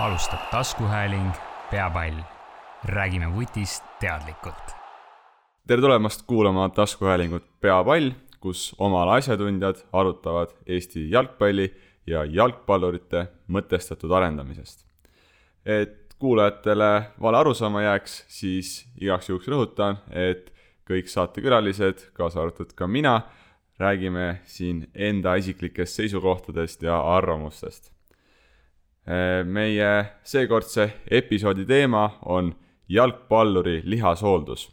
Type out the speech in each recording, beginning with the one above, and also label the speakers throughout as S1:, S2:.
S1: alustab taskuhääling Peapall. räägime vutist teadlikult.
S2: tere tulemast kuulama taskuhäälingut Peapall, kus oma ala asjatundjad arutavad Eesti jalgpalli ja jalgpallurite mõtestatud arendamisest. et kuulajatele vale arusaama jääks, siis igaks juhuks rõhutan, et kõik saatekülalised, kaasa arvatud ka mina, räägime siin enda isiklikest seisukohtadest ja arvamustest meie seekordse episoodi teema on jalgpalluri lihashooldus.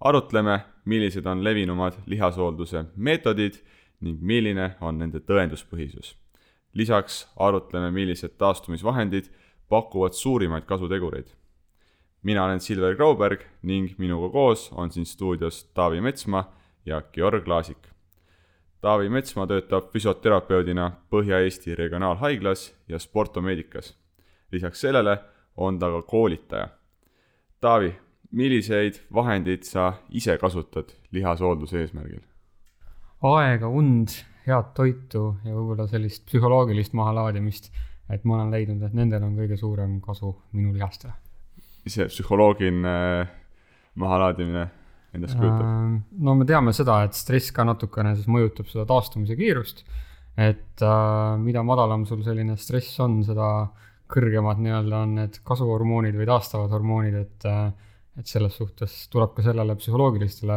S2: arutleme, millised on levinumad lihashoolduse meetodid ning milline on nende tõenduspõhisus. lisaks arutleme, millised taastumisvahendid pakuvad suurimaid kasutegureid. mina olen Silver Grauberg ning minuga koos on siin stuudios Taavi Metsmaa ja Georg Laasik Taavi Metsmaa töötab füsioterapeudina Põhja-Eesti Regionaalhaiglas ja Sportomeedikas. lisaks sellele on ta ka koolitaja. Taavi, milliseid vahendeid sa ise kasutad lihashoolduse eesmärgil?
S3: aega, und, head toitu ja võib-olla sellist psühholoogilist mahalaadimist, et ma olen leidnud, et nendel on kõige suurem kasu minu lihastele.
S2: see psühholoogiline mahalaadimine endast kujutab?
S3: Ähm, no me teame seda, et stress ka natukene siis mõjutab seda taastumise kiirust. et äh, mida madalam sul selline stress on, seda kõrgemad nii-öelda on need kasvuhormoonid või taastavad hormoonid, et äh, et selles suhtes tuleb ka sellele psühholoogilistele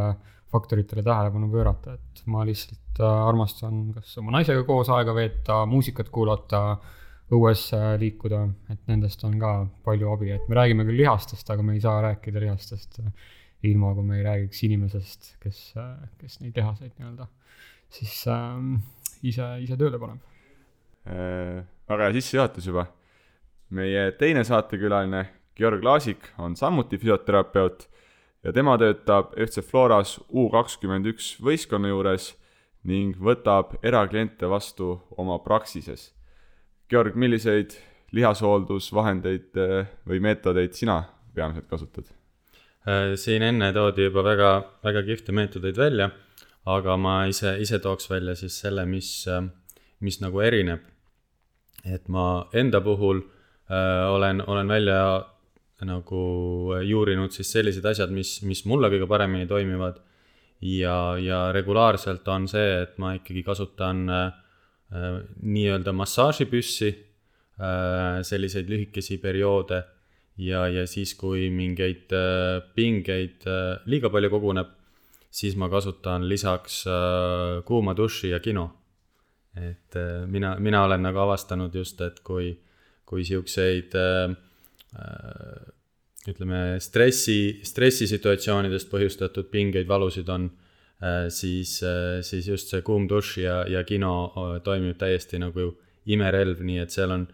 S3: faktoritele tähelepanu pöörata, et ma lihtsalt äh, armastan kas oma naisega koos aega veeta, muusikat kuulata, õues liikuda, et nendest on ka palju abi, et me räägime küll lihastest, aga me ei saa rääkida lihastest ilma kui me ei räägiks inimesest, kes, kes neid lihaseid nii-öelda siis äh, ise, ise tööle paneb
S2: äh,. väga hea sissejuhatus juba. meie teine saatekülaline, Georg Laasik, on samuti füsioterapeut ja tema töötab FC Floras U kakskümmend üks võistkonna juures ning võtab erakliente vastu oma praksises. Georg, milliseid lihashooldusvahendeid äh, või meetodeid sina peamiselt kasutad?
S4: Äh, siin enne toodi juba väga, väga kihvte meetodeid välja, aga ma ise, ise tooks välja siis selle, mis, äh, mis nagu erineb. et ma enda puhul äh, olen, olen välja nagu juurinud siis sellised asjad, mis, mis mulle kõige paremini toimivad. ja, ja regulaarselt on see, et ma ikkagi kasutan äh, nii-öelda massaažipüssi äh,, selliseid lühikesi perioode ja, ja siis, kui mingeid äh, pingeid äh, liiga palju koguneb, siis ma kasutan lisaks äh, kuuma duši ja kino. et mina, mina olen nagu avastanud just, et kui, kui siukseid ütleme, stressi, stressisituatsioonidest põhjustatud pingeid, valusid on, siis, siis just see kuum dušš ja, ja kino toimib täiesti nagu imerelv, nii et seal on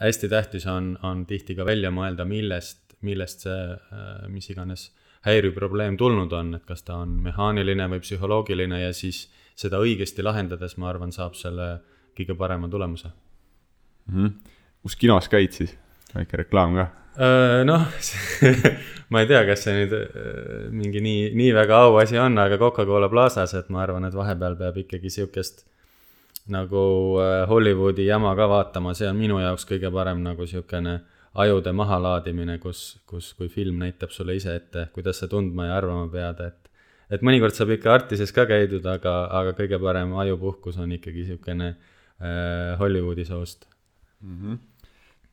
S4: hästi tähtis on, on tihti ka välja mõelda, millest, millest see äh, mis iganes häiriv probleem tulnud on, et kas ta on mehaaniline või psühholoogiline ja siis seda õigesti lahendades, ma arvan, saab selle kõige parema tulemuse
S2: mm. -hmm. kus kinos käid siis, väike reklaam ka?
S4: Äh, noh ma ei tea, kas see nüüd mingi nii, nii väga auasi on, aga Coca-Cola Plazas, et ma arvan, et vahepeal peab ikkagi sihukest nagu äh, Hollywoodi jama ka vaatama, see on minu jaoks kõige parem nagu sihukene ajude mahalaadimine, kus, kus, kui film näitab sulle ise ette, kuidas sa tundma ja arvama pead, et et mõnikord saab ikka Artises ka käidud, aga, aga kõige parem ajupuhkus on ikkagi sihukene äh, Hollywoodi soost mm.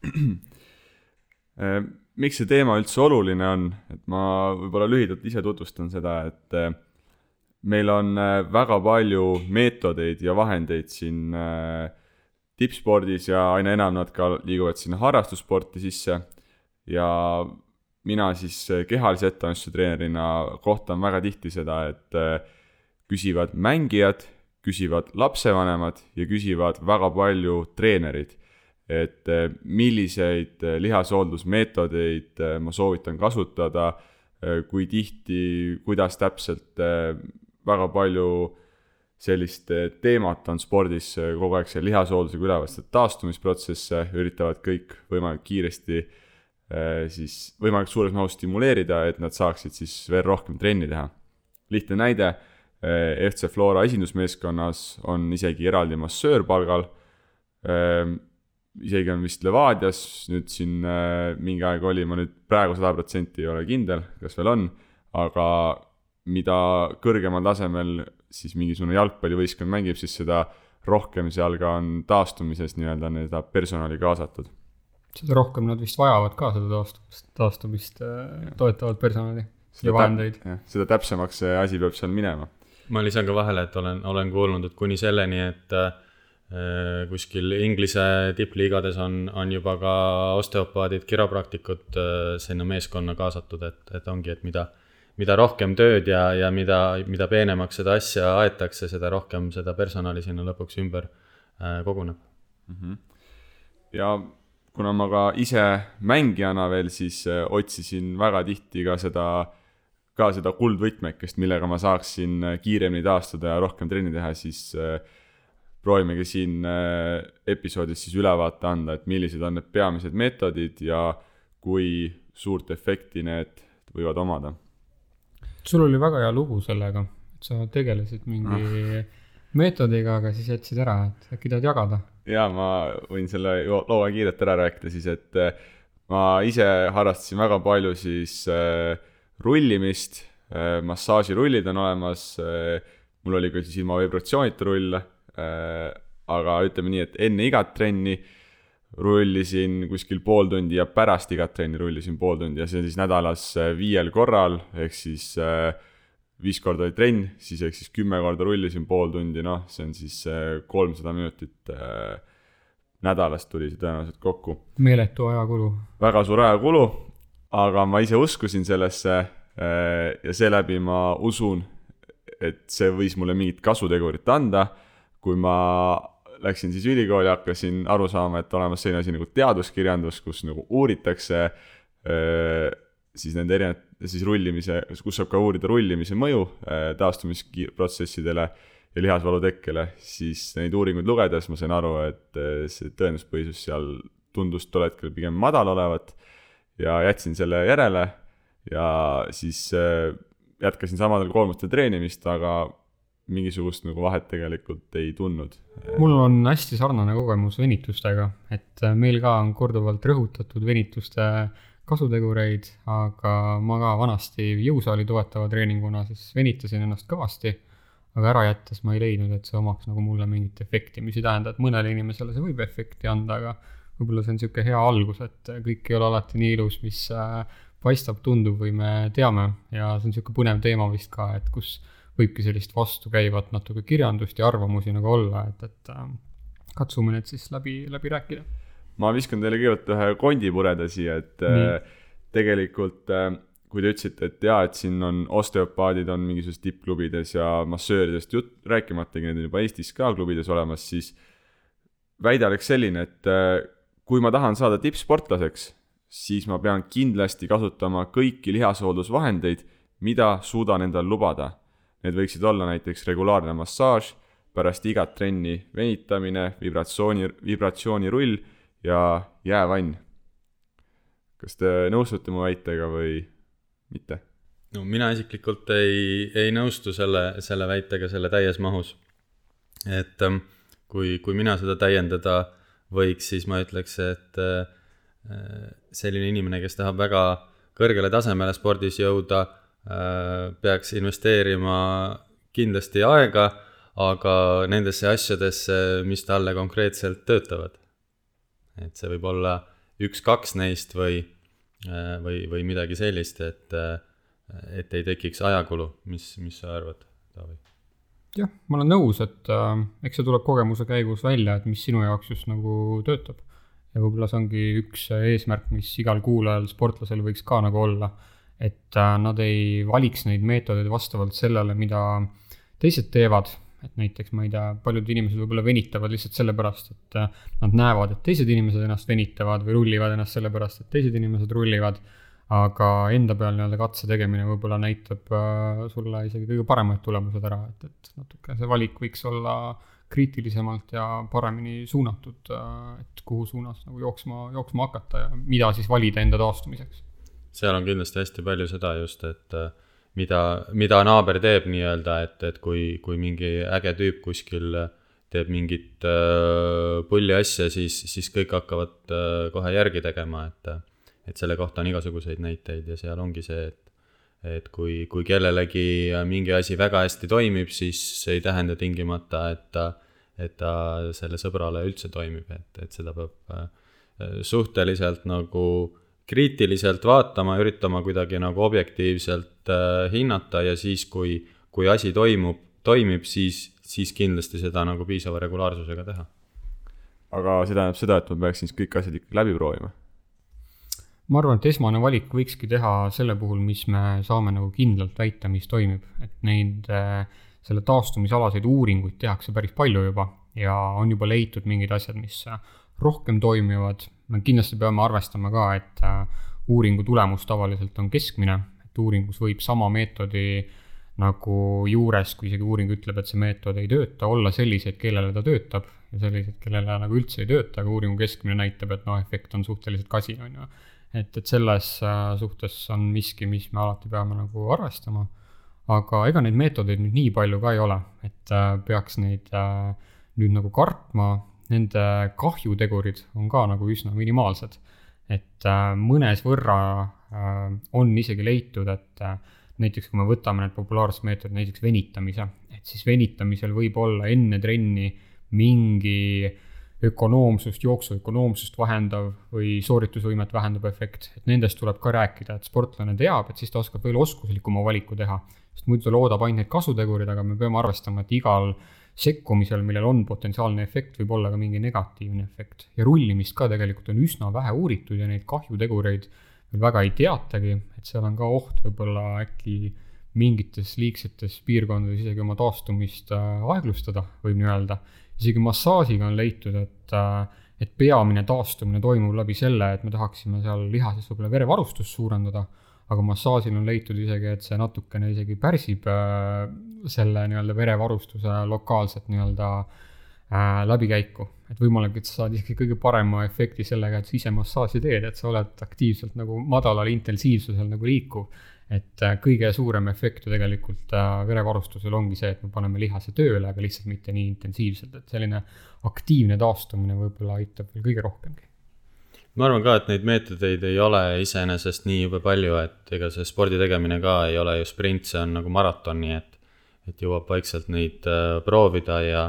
S2: -hmm. miks see teema üldse oluline on, et ma võib-olla lühidalt ise tutvustan seda, et äh, meil on äh, väga palju meetodeid ja vahendeid siin äh, tippspordis ja aina enam nad ka liiguvad sinna harrastussporti sisse. ja mina siis äh, kehalise ettevalmistuse treenerina kohtan väga tihti seda, et küsivad mängijad, küsivad lapsevanemad ja küsivad väga palju treenerid. et milliseid lihashooldusmeetodeid ma soovitan kasutada, kui tihti, kuidas täpselt väga palju sellist eh, teemat on spordis eh, kogu aeg see lihashooldusega üleval, sest taastumisprotsesse üritavad kõik võimalikult kiiresti eh, siis võimalikult suures mahus stimuleerida, et nad saaksid siis veel rohkem trenni teha. lihtne näide, FC Flora esindusmeeskonnas on isegi eraldi massöör palgal. isegi on vist Levadias nüüd siin mingi aeg oli, ma nüüd praegu sada protsenti ei ole kindel, kas veel on, aga mida kõrgemal tasemel siis mingisugune jalgpallivõistkond mängib, siis seda rohkem seal ka on taastumises nii-öelda seda personali kaasatud.
S3: seda rohkem nad vist vajavad ka seda taastumist, taastumist äh, toetavat personali ja vahendeid.
S2: seda täpsemaks see asi peab seal minema.
S4: ma lisan ka vahele, et olen, olen kuulnud, et kuni selleni, et äh, kuskil Inglise tippliigades on, on juba ka osteopaadid, kiropraktikud äh, sinna meeskonna kaasatud, et, et ongi, et mida, mida rohkem tööd ja, ja mida, mida peenemaks seda asja aetakse, seda rohkem seda personali sinna lõpuks ümber äh, koguneb mm.
S2: -hmm. ja kuna ma ka ise mängijana veel siis äh, otsisin väga tihti ka seda ka seda kuldvõtmekest, millega ma saaksin äh, kiiremini taastuda ja rohkem trenni teha, siis proovimegi siin episoodis siis ülevaate anda, et millised on need peamised meetodid ja kui suurt efekti need võivad omada.
S3: Sul oli väga hea lugu sellega, et sa tegelesid mingi ah. meetodiga, aga siis jätsid ära, et äkki tahad jagada?
S2: jaa, ma võin selle loo kiirelt ära rääkida siis, et ma ise harrastasin väga palju siis äh, rullimist, äh, massaažirullid on olemas, äh, mul oli ka siis ilma vibratsioonita rulle, äh, aga ütleme nii, et enne igat trenni rullisin kuskil pool tundi ja pärast igat trenni rullisin pool tundi ja see siis nädalas viiel korral, ehk siis viis korda oli trenn, siis ehk siis kümme korda rullisin pool tundi, noh, see on siis kolmsada minutit nädalas tuli see tõenäoliselt kokku.
S3: meeletu ajakulu.
S2: väga suur ajakulu, aga ma ise uskusin sellesse äh, ja seeläbi ma usun, et see võis mulle mingit kasutegurit anda, kui ma läksin siis ülikooli, hakkasin aru saama, et olemas selline asi nagu teaduskirjandus, kus nagu uuritakse siis nende erinevate, siis rullimise, kus saab ka uurida rullimise mõju taastumisprotsessidele ja lihasvalu tekkele, siis neid uuringuid lugedes ma sain aru, et see tõenduspõhisus seal tundus tol hetkel pigem madal olevat ja jätsin selle järele ja siis jätkasin samadel koormustel treenimist, aga mingisugust nagu vahet tegelikult ei tundnud.
S3: mul on hästi sarnane kogemus venitustega, et äh, meil ka on korduvalt rõhutatud venituste kasutegureid, aga ma ka vanasti jõusaali toetava treeninguna siis venitasin ennast kõvasti, aga ära jättes ma ei leidnud, et see omaks nagu mulle mingit efekti, mis ei tähenda, et mõnele inimesele see võib efekti anda, aga võib-olla see on niisugune hea algus, et kõik ei ole alati nii ilus, mis äh, paistab, tundub või me teame ja see on niisugune põnev teema vist ka, et kus võibki sellist vastukäivat natuke kirjandust ja arvamusi nagu olla, et, et äh, katsume need siis läbi, läbi rääkida.
S2: ma viskan teile kõigepealt ühe kondipureda siia, et äh, nii. tegelikult kui te ütlesite, et jaa, et siin on osteopaadid on mingisugustes tippklubides ja massööridest jutt, rääkimatagi, need on juba Eestis ka klubides olemas, siis väide oleks selline, et kui ma tahan saada tippsportlaseks, siis ma pean kindlasti kasutama kõiki lihashooldusvahendeid, mida suudan endal lubada. Need võiksid olla näiteks regulaarne massaaž, pärast igat trenni venitamine, vibratsiooni, vibratsioonirull ja jäävann. kas te nõustute mu väitega või mitte?
S4: no mina isiklikult ei, ei nõustu selle, selle väitega selle täies mahus. et ähm, kui, kui mina seda täiendada äh, võiks, siis ma ütleks, et äh, selline inimene, kes tahab väga kõrgele tasemele spordis jõuda, äh, peaks investeerima kindlasti aega, aga nendesse asjadesse, mis talle konkreetselt töötavad. et see võib olla üks-kaks neist või, äh, või, või midagi sellist, et, et ei tekiks ajakulu, mis, mis sa arvad, Taavi?
S3: jah, ma olen nõus, et äh, eks see tuleb kogemuse käigus välja, et mis sinu jaoks just nagu töötab. ja võib-olla see ongi üks eesmärk, mis igal kuulajal, sportlasel võiks ka nagu olla. Et äh, nad ei valiks neid meetodeid vastavalt sellele, mida teised teevad, et näiteks ma ei tea, paljud inimesed võib-olla venitavad lihtsalt sellepärast, et äh, nad näevad, et teised inimesed ennast venitavad või rullivad ennast sellepärast, et teised inimesed rullivad aga enda peal nii-öelda katse tegemine võib-olla näitab äh, sulle isegi kõige paremad tulemused ära, et, et natuke see valik võiks olla kriitilisemalt ja paremini suunatud, et kuhu suunas nagu jooksma, jooksma hakata ja mida siis valida enda taastumiseks.
S4: Seal on kindlasti hästi palju seda just, et äh, mida, mida naaber teeb nii-öelda, et, et kui, kui mingi äge tüüp kuskil teeb mingit äh, pulli asja, siis, siis kõik hakkavad äh, kohe järgi tegema, et et selle kohta on igasuguseid näiteid ja seal ongi see, et et kui, kui kellelegi mingi asi väga hästi toimib, siis see ei tähenda tingimata, et ta, et ta selle sõbrale üldse toimib, et, et seda peab äh, suhteliselt nagu kriitiliselt vaatama, üritama kuidagi nagu objektiivselt äh, hinnata ja siis, kui, kui asi toimub, toimib, siis, siis kindlasti seda nagu piisava regulaarsusega teha.
S2: aga see tähendab seda, et ma peaksin siis kõik asjad ikkagi läbi proovima
S3: ma arvan, et esmane valik võikski teha selle puhul, mis me saame nagu kindlalt väita, mis toimib, et neid, äh, selle taastumisalaseid uuringuid tehakse päris palju juba ja on juba leitud mingid asjad, mis rohkem toimivad. Me kindlasti peame arvestama ka, et äh, uuringu tulemus tavaliselt on keskmine, et uuringus võib sama meetodi nagu juures, kui isegi uuring ütleb, et see meetod ei tööta, olla selliseid, kellele ta töötab ja selliseid, kellele nagu üldse ei tööta, aga uuringu keskmine näitab, et noh, efekt on suhteliselt kasin, on ju. Et, et selles äh, suhtes on miski, mis me alati peame nagu arvestama. aga ega neid meetodeid nüüd nii palju ka ei ole, et äh, peaks neid nüüd nagu kartma, nende kahjutegurid on ka nagu üsna minimaalsed. et mõnes võrra on isegi leitud, et näiteks kui me võtame need populaarsed meetodid, näiteks venitamise, et siis venitamisel võib olla enne trenni mingi ökonoomsust, jooksu ökonoomsust vahendav või sooritusvõimet vähendav efekt, et nendest tuleb ka rääkida, et sportlane teab, et siis ta oskab veel oskuslikuma valiku teha. sest muidu ta loodab ainult neid kasutegureid, aga me peame arvestama, et igal sekkumisel, millel on potentsiaalne efekt, võib olla ka mingi negatiivne efekt. ja rullimist ka tegelikult on üsna vähe uuritud ja neid kahjutegureid veel väga ei teatagi, et seal on ka oht võib-olla äkki mingites liigsetes piirkondades isegi oma taastumist äh, aeglustada, võib nii öelda isegi massaažiga on leitud, et, äh, et peamine taastumine toimub läbi selle, et me tahaksime seal lihases võib-olla verevarustust suurendada, aga massaažil on leitud isegi, et see natukene isegi pärsib äh, selle nii-öelda verevarustuse lokaalset nii-öelda äh, läbikäiku. et võimalik, et sa saad isegi kõige parema efekti sellega, et sa ise massaaži teed, et sa oled aktiivselt nagu madalal intensiivsusel nagu liikuv et äh, kõige suurem efekt ju tegelikult verevarustusel ongi see, et me paneme lihase tööle, aga lihtsalt mitte nii intensiivselt, et selline aktiivne taastumine võib-olla aitab veel kõige rohkemgi.
S4: Ma arvan ka, et neid meetodeid ei ole iseenesest nii jube palju, et ega see spordi tegemine ka ei ole ju sprint, see on nagu maraton, nii et, et jõuab vaikselt neid äh, proovida ja,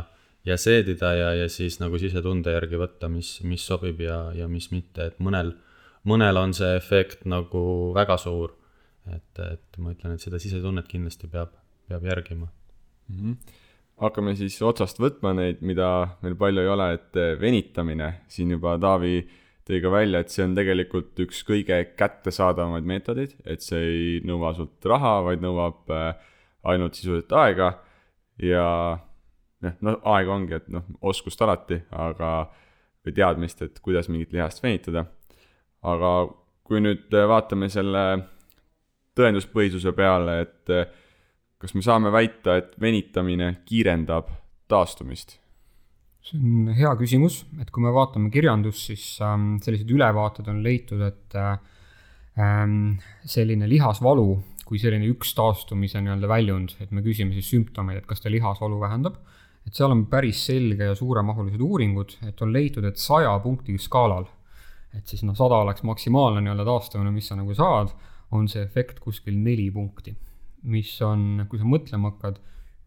S4: ja seedida ja, ja siis nagu sisetunde järgi võtta, mis, mis sobib ja, ja mis mitte, et mõnel, mõnel on see efekt nagu väga suur et, et ma ütlen, et seda sisetunnet kindlasti peab, peab järgima mm.
S2: -hmm. hakkame siis otsast võtma neid, mida meil palju ei ole, et venitamine, siin juba Taavi tõi ka välja, et see on tegelikult üks kõige kättesaadavamaid meetodeid, et see ei nõua sult raha, vaid nõuab eh, ainult sisuliselt aega ja noh, no aega ongi, et noh, oskust alati, aga või teadmist, et kuidas mingit lihast venitada. aga kui nüüd vaatame selle tõenduspõhisuse peale, et eh, kas me saame väita, et venitamine kiirendab taastumist?
S3: See on hea küsimus, et kui me vaatame kirjandust, siis ähm, sellised ülevaated on leitud, et ähm, selline lihasvalu kui selline üks taastumise nii-öelda väljund, et me küsime siis sümptomeid, et kas ta lihasvalu vähendab, et seal on päris selge ja suuremahulised uuringud, et on leitud, et saja punkti skaalal, et siis noh, sada oleks maksimaalne nii-öelda taastumine, mis sa nagu saad on see efekt kuskil neli punkti, mis on, kui sa mõtlema hakkad,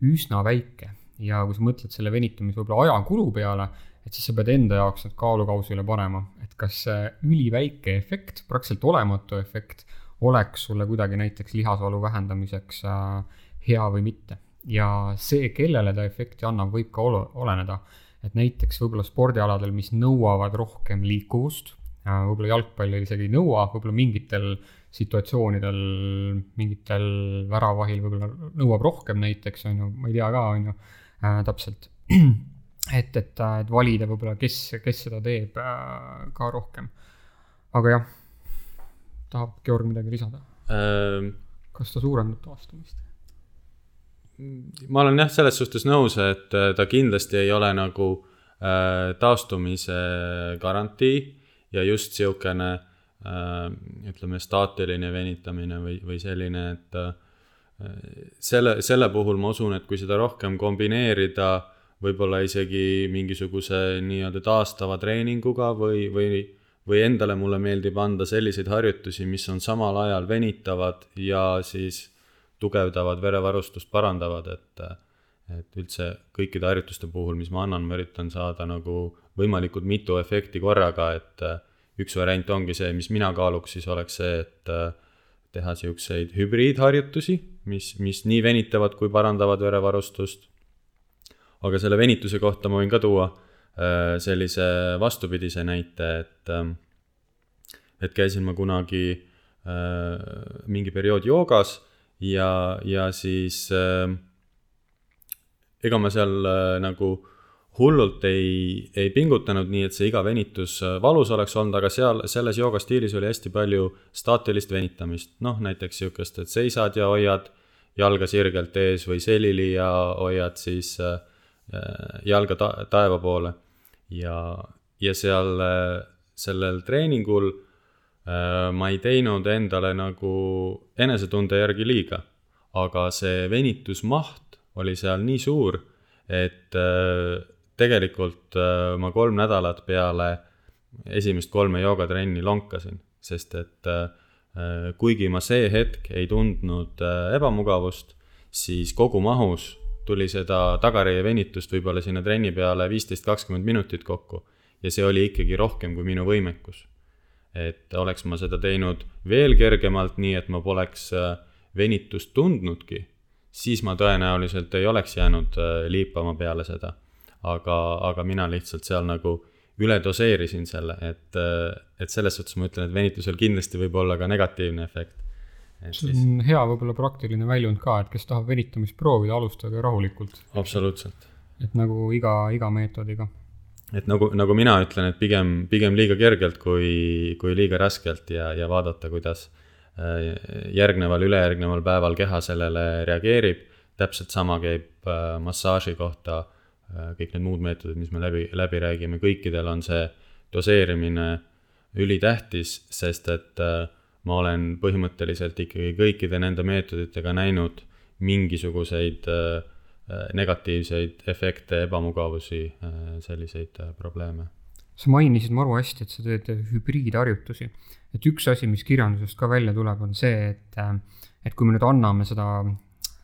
S3: üsna väike ja kui sa mõtled selle venitamise võib-olla ajakulu peale, et siis sa pead enda jaoks need kaalukausile panema, et kas see üliväike efekt, praktiliselt olematu efekt, oleks sulle kuidagi näiteks lihasvalu vähendamiseks äh, hea või mitte. ja see, kellele ta efekti annab, võib ka ol oleneda, et näiteks võib-olla spordialadel, mis nõuavad rohkem liikuvust, äh, võib-olla jalgpall isegi ei nõua, võib-olla mingitel situatsioonidel, mingitel väravahil võib-olla nõuab rohkem näiteks, on ju, ma ei tea ka, on ju äh,, täpselt. et, et, äh, et valida võib-olla, kes, kes seda teeb äh, ka rohkem. aga jah, tahab Georg midagi lisada ähm,? kas ta suurendab taastumist?
S4: ma olen jah, selles suhtes nõus, et äh, ta kindlasti ei ole nagu äh, taastumise garantii ja just niisugune Äh, ütleme, staatiline venitamine või, või selline, et äh, selle, selle puhul ma usun, et kui seda rohkem kombineerida võib-olla isegi mingisuguse nii-öelda taastava treeninguga või, või, või endale mulle meeldib anda selliseid harjutusi, mis on samal ajal venitavad ja siis tugevdavad verevarustust, parandavad, et et üldse kõikide harjutuste puhul, mis ma annan, ma üritan saada nagu võimalikult mitu efekti korraga, et üks variant ongi see, mis mina kaaluks, siis oleks see, et teha niisuguseid hübriidharjutusi, mis, mis nii venitavad kui parandavad verevarustust. aga selle venituse kohta ma võin ka tuua sellise vastupidise näite, et, et käisin ma kunagi mingi periood joogas ja, ja siis äh, ega ma seal äh, nagu hullult ei, ei pingutanud, nii et see iga venitus äh, valus oleks olnud, aga seal, selles joogastiilis oli hästi palju staatilist venitamist. noh, näiteks sihukest, et seisad ja hoiad jalga sirgelt ees või selili ja hoiad siis äh, äh jalga ta taeva poole. ja, ja seal äh, sellel treeningul Äh, ma ei teinud endale nagu enesetunde järgi liiga, aga see venitusmaht oli seal nii suur, et äh, tegelikult äh, ma kolm nädalat peale esimest kolme joogatrenni lonkasin, sest et kuigi ma see hetk ei tundnud ebamugavust, siis kogumahus tuli seda tagareie venitust võib-olla sinna trenni peale viisteist, kakskümmend minutit kokku ja see oli ikkagi rohkem kui minu võimekus et oleks ma seda teinud veel kergemalt, nii et ma poleks äh, venitust tundnudki, siis ma tõenäoliselt ei oleks jäänud äh, liipama peale seda. aga, aga mina lihtsalt seal nagu üle doseerisin selle, et, et selles suhtes ma ütlen, et venitusel kindlasti võib olla ka negatiivne efekt.
S3: see on siis... hea võib-olla praktiline väljund ka, et kes tahab venitamist proovida, alustage rahulikult.
S4: absoluutselt.
S3: et nagu iga, iga meetodiga
S4: et nagu, nagu mina ütlen, et pigem, pigem liiga kergelt kui, kui liiga raskelt ja, ja vaadata, kuidas äh, järgneval, ülejärgneval päeval keha sellele reageerib. täpselt sama käib äh, massaaži kohta, kõik need muud meetodid, mis me läbi, läbi räägime, kõikidel on see doseerimine ülitähtis, sest et ma olen põhimõtteliselt ikkagi kõikide nende meetoditega näinud mingisuguseid äh, Äh, negatiivseid efekte, ebamugavusi, äh, selliseid äh, probleeme.
S3: sa mainisid maru hästi, et sa teed hübriidharjutusi. et üks asi, mis kirjandusest ka välja tuleb, on see, et, et kui me nüüd anname seda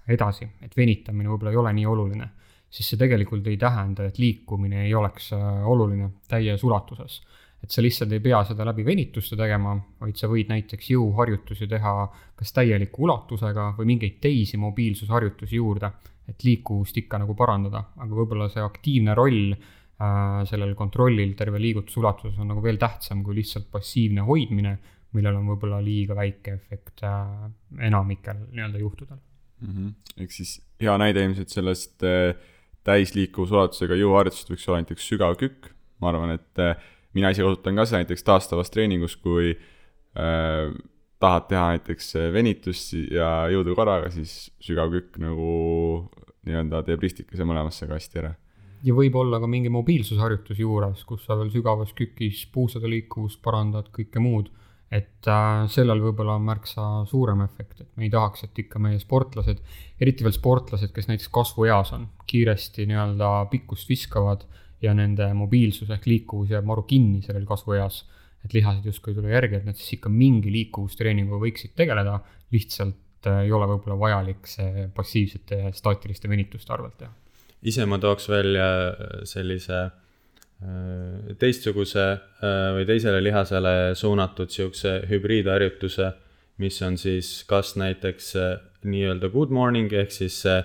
S3: edasi, et venitamine võib-olla ei ole nii oluline, siis see tegelikult ei tähenda, et liikumine ei oleks oluline täies ulatuses et sa lihtsalt ei pea seda läbi venituste tegema, vaid sa võid näiteks jõuharjutusi teha kas täieliku ulatusega või mingeid teisi mobiilsusharjutusi juurde et liikuvust ikka nagu parandada, aga võib-olla see aktiivne roll äh, sellel kontrollil terve liigutuse ulatuses on nagu veel tähtsam kui lihtsalt passiivne hoidmine, millel on võib-olla liiga väike efekt äh, enamikel nii-öelda juhtudel
S2: mm. -hmm. ehk siis hea näide ilmselt sellest äh, täisliikuvusulatusega jõuharjutusest võiks olla näiteks sügav kükk, ma arvan, et äh, mina ise kasutan ka seda näiteks taastavas treeningus, kui äh, tahad teha näiteks äh, venitust ja jõudu korraga, siis sügav kükk nagu nii-öelda teeb ristikese mõlemasse kasti ära.
S3: ja võib olla ka mingi mobiilsusharjutus juures, kus sa veel sügavas kükis puusade liikuvust parandad, kõike muud. et äh, sellel võib-olla on märksa suurem efekt, et me ei tahaks, et ikka meie sportlased, eriti veel sportlased, kes näiteks kasvueas on, kiiresti nii-öelda pikkust viskavad ja nende mobiilsus ehk liikuvus jääb maru kinni sellel kasvueas et lihased justkui ei tule järgi, et nad siis ikka mingi liikuvustreeninguga võiksid tegeleda, lihtsalt äh, ei ole võib-olla vajalik see passiivsete staatiliste venituste arvelt teha.
S4: ise ma tooks välja äh, sellise äh, teistsuguse või teisele lihasele suunatud sihukese hübriidharjutuse, mis on siis kas näiteks nii-öelda good morning ehk siis see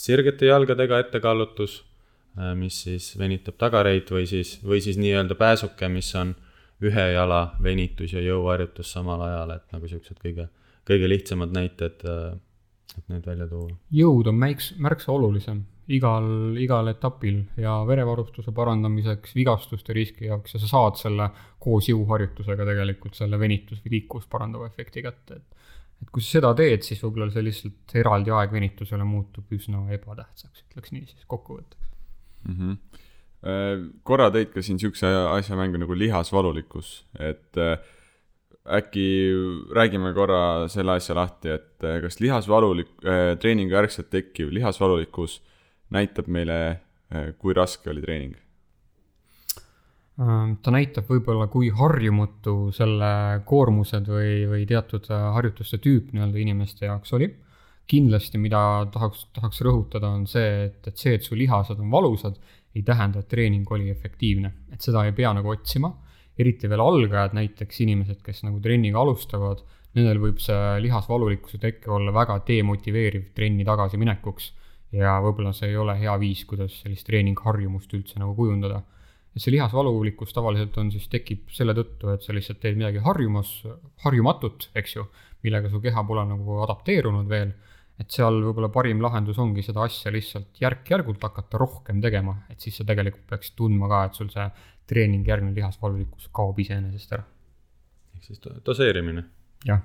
S4: sirgete jalgadega ettekallutus Äh, mis siis venitab tagareid või siis, või siis nii-öelda pääsuke, mis on ühe jala venitus ja jõuharjutus samal ajal, et nagu siuksed kõige, kõige lihtsamad näited, äh, et need välja tuua.
S3: jõud on märks, märksa olulisem igal, igal etapil ja verevarustuse parandamiseks, vigastuste riski jaoks ja sa saad selle koos jõuharjutusega tegelikult selle venitus- või liikuvust parandava efekti kätte, et et kui sa seda teed, siis võib-olla see lihtsalt eraldi aeg venitusele muutub üsna ebatähtsaks, ütleks nii siis kokkuvõtteks
S2: mm. -hmm. korra tõid ka siin niisuguse asja mängu nagu lihasvalulikkus, et äh, äkki räägime korra selle asja lahti, et äh, kas lihasvalulik, treeningu järgselt tekkiv lihasvalulikkus näitab meile, kui raske oli treening?
S3: Ähm, ta näitab võib-olla, kui harjumatu selle koormused või, või teatud harjutuste tüüp nii-öelda inimeste jaoks oli. kindlasti, mida tahaks, tahaks rõhutada, on see, et, et see, et su lihased on valusad, ei tähenda, et treening oli efektiivne, et seda ei pea nagu otsima. eriti veel algajad, näiteks inimesed, kes nagu trenniga alustavad nendel võib see lihasvalulikkuse teke olla väga demotiveeriv trenni tagasiminekuks ja võib-olla see ei ole hea viis, kuidas sellist treeningharjumust üldse nagu kujundada. Et see lihasvalulikkus tavaliselt on siis, tekib selle tõttu, et sa lihtsalt teed midagi harjumas, harjumatut, eks ju, millega su keha pole nagu adapteerunud veel, et seal võib-olla parim lahendus ongi seda asja lihtsalt järk-järgult hakata rohkem tegema, et siis sa tegelikult peaksid tundma ka, et sul see treeningjärgne lihasvalulikkus kaob iseenesest ära.
S4: ehk siis doseerimine.
S3: Jah,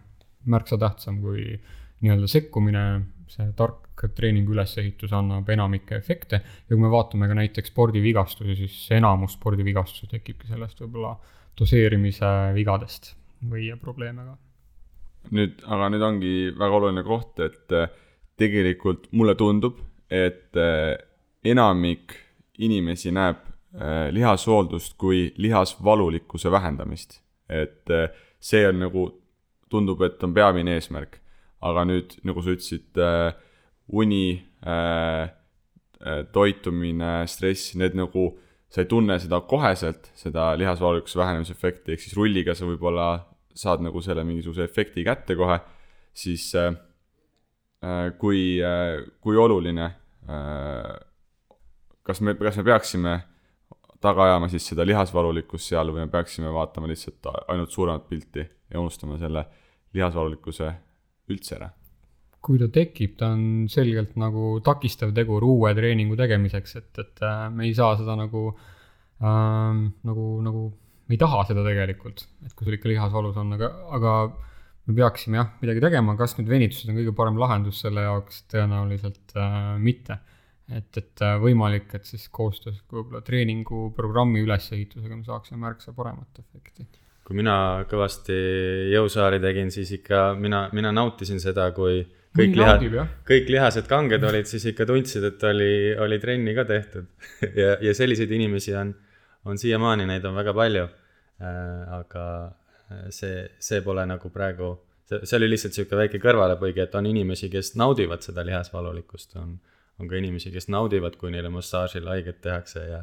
S3: märksa tähtsam kui nii-öelda sekkumine, see tark treeningu ülesehitus annab enamikke efekte ja kui me vaatame ka näiteks spordivigastusi, siis enamus spordivigastusi tekibki sellest võib-olla doseerimise vigadest või probleeme ka.
S2: nüüd, aga nüüd ongi väga oluline koht, et äh, tegelikult mulle tundub, et äh, enamik inimesi näeb äh, lihashooldust kui lihasvalulikkuse vähendamist. et see on nagu tundub, et on peamine eesmärk. Aga nüüd, nagu sa ütlesid äh,, uni äh,, äh, toitumine, stress, need nagu, sa ei tunne seda koheselt, seda lihasvalulikkuse vähenemise efekti, ehk siis rulliga sa võib-olla saad nagu selle mingisuguse efekti kätte kohe, siis äh, äh kui äh,, kui oluline äh, kas me, kas me peaksime taga ajama siis seda lihasvalulikkust seal või me peaksime vaatama lihtsalt ainult suuremat pilti ja unustama selle lihasvalulikkuse üldse ära?
S3: kui ta tekib, ta on selgelt nagu takistav tegur uue treeningu tegemiseks, et, et äh, me ei saa seda nagu ähm,, nagu, nagu, me ei taha seda tegelikult, et kui sul ikka lihasvalus on, aga, aga me peaksime jah, midagi tegema, kas nüüd venitused on kõige parem lahendus selle jaoks, tõenäoliselt äh, mitte et, et äh, võimalik, et siis koostöös võib-olla treeninguprogrammi ülesehitusega me saaksime märksa paremat efekti.
S4: Kui mina kõvasti jõusaali tegin, siis ikka mina, mina nautisin seda, kui kõik liha, kõik lihased kanged olid, siis ikka tundsid, et oli, oli trenni ka tehtud ja, ja selliseid inimesi on, on siiamaani, neid on väga palju äh,. aga äh, see, see pole nagu praegu, see, see oli lihtsalt sihuke väike kõrvalepõige, et on inimesi, kes naudivad seda lihasvalulikkust, on on ka inimesi, kes naudivad, kui neile massaažil haiget tehakse ja,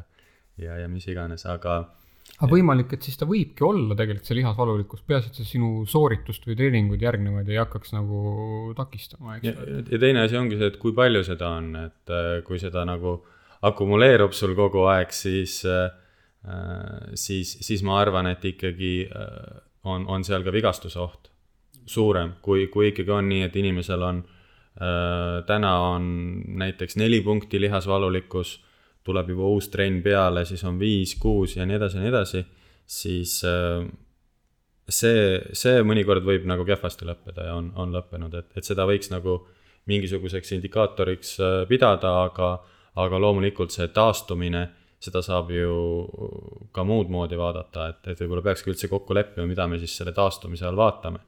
S4: ja, ja mis iganes, aga.
S3: Aga võimalik, et siis ta võibki olla tegelikult see lihasvalulikkus, peaasi, et see sinu sooritust või treeninguid järgnevaid ei hakkaks nagu takistama, eks.
S4: ja, teine asi ongi see, et kui palju seda on, et äh, kui seda nagu akumuleerub sul kogu aeg, siis äh, siis, siis ma arvan, et ikkagi äh, on, on seal ka vigastuse oht suurem, kui, kui ikkagi on nii, et inimesel on täna on näiteks neli punkti lihasvalulikkus, tuleb juba uus trenn peale, siis on viis, kuus ja nii edasi ja nii edasi, siis äh, see, see mõnikord võib nagu kehvasti lõppeda ja on, on lõppenud, et, et seda võiks nagu mingisuguseks indikaatoriks äh, pidada, aga, aga loomulikult see taastumine, seda saab ju ka muud moodi vaadata, et, et võib-olla peakski üldse kokku leppima, mida me siis selle taastumise all vaatame.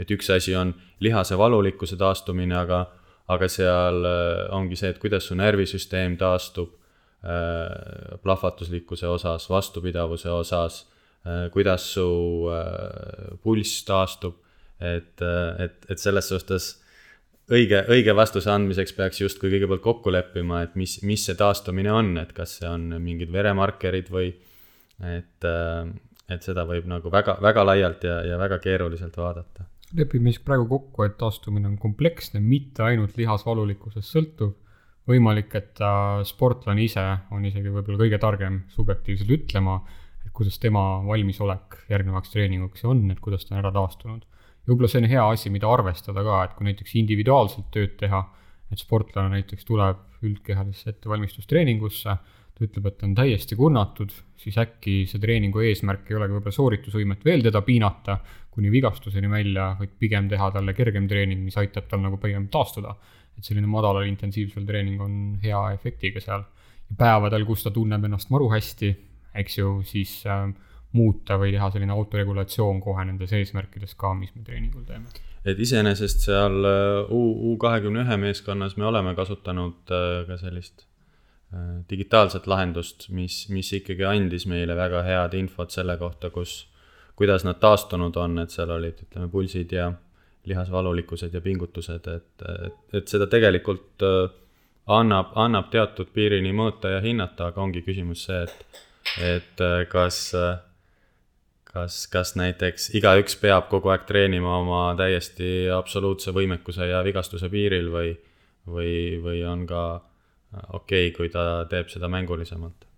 S4: Et üks asi on lihase valulikkuse taastumine, aga, aga seal äh, ongi see, et kuidas su närvisüsteem taastub plahvatuslikkuse osas, vastupidavuse osas, äh, kuidas su pulss taastub, et, et, et selles suhtes õige, õige vastuse andmiseks peaks justkui kõigepealt kokku leppima, et mis, mis see taastumine on, et kas see on mingid veremarkerid või et, et seda võib nagu väga, väga laialt ja, ja väga keeruliselt vaadata
S3: lepime siis praegu kokku, et taastumine on kompleksne, mitte ainult lihasvalulikkusest sõltuv. Võimalik, et sportlane ise on isegi võib-olla kõige targem subjektiivselt ütlema, et kuidas tema valmisolek järgnevaks treeninguks on, et kuidas ta on ära taastunud. ja võib-olla see on hea asi, mida arvestada ka, et kui näiteks individuaalselt tööd teha, et sportlane näiteks tuleb üldkehalisse ettevalmistustreeningusse ta ütleb, et ta on täiesti kurnatud, siis äkki see treeningu eesmärk ei olegi võib-olla sooritusvõimet veel teda piinata kuni vigastuseni välja, vaid pigem teha talle kergem treening, mis aitab tal nagu pigem taastuda. Et selline madalal intensiivsel treening on hea efektiga seal. päevadel, kus ta tunneb ennast maru hästi, eks ju, siis äh, muuta või teha selline autoregulatsioon kohe nendes eesmärkides ka, mis me treeningul teeme
S4: et iseenesest seal äh, U, U kahekümne ühe meeskonnas me oleme kasutanud äh, ka sellist digitaalset lahendust, mis, mis ikkagi andis meile väga head infot selle kohta, kus, kuidas nad taastunud on, et seal olid, ütleme, pulsid ja lihasvalulikkused ja pingutused, et, et, et seda tegelikult äh, annab, annab teatud piirini mõõta ja hinnata, aga ongi küsimus see, et, et äh, kas, kas, kas näiteks igaüks peab kogu aeg treenima oma täiesti absoluutse võimekuse ja vigastuse piiril või, või, või on ka okei okay,, kui ta teeb seda mängulisemalt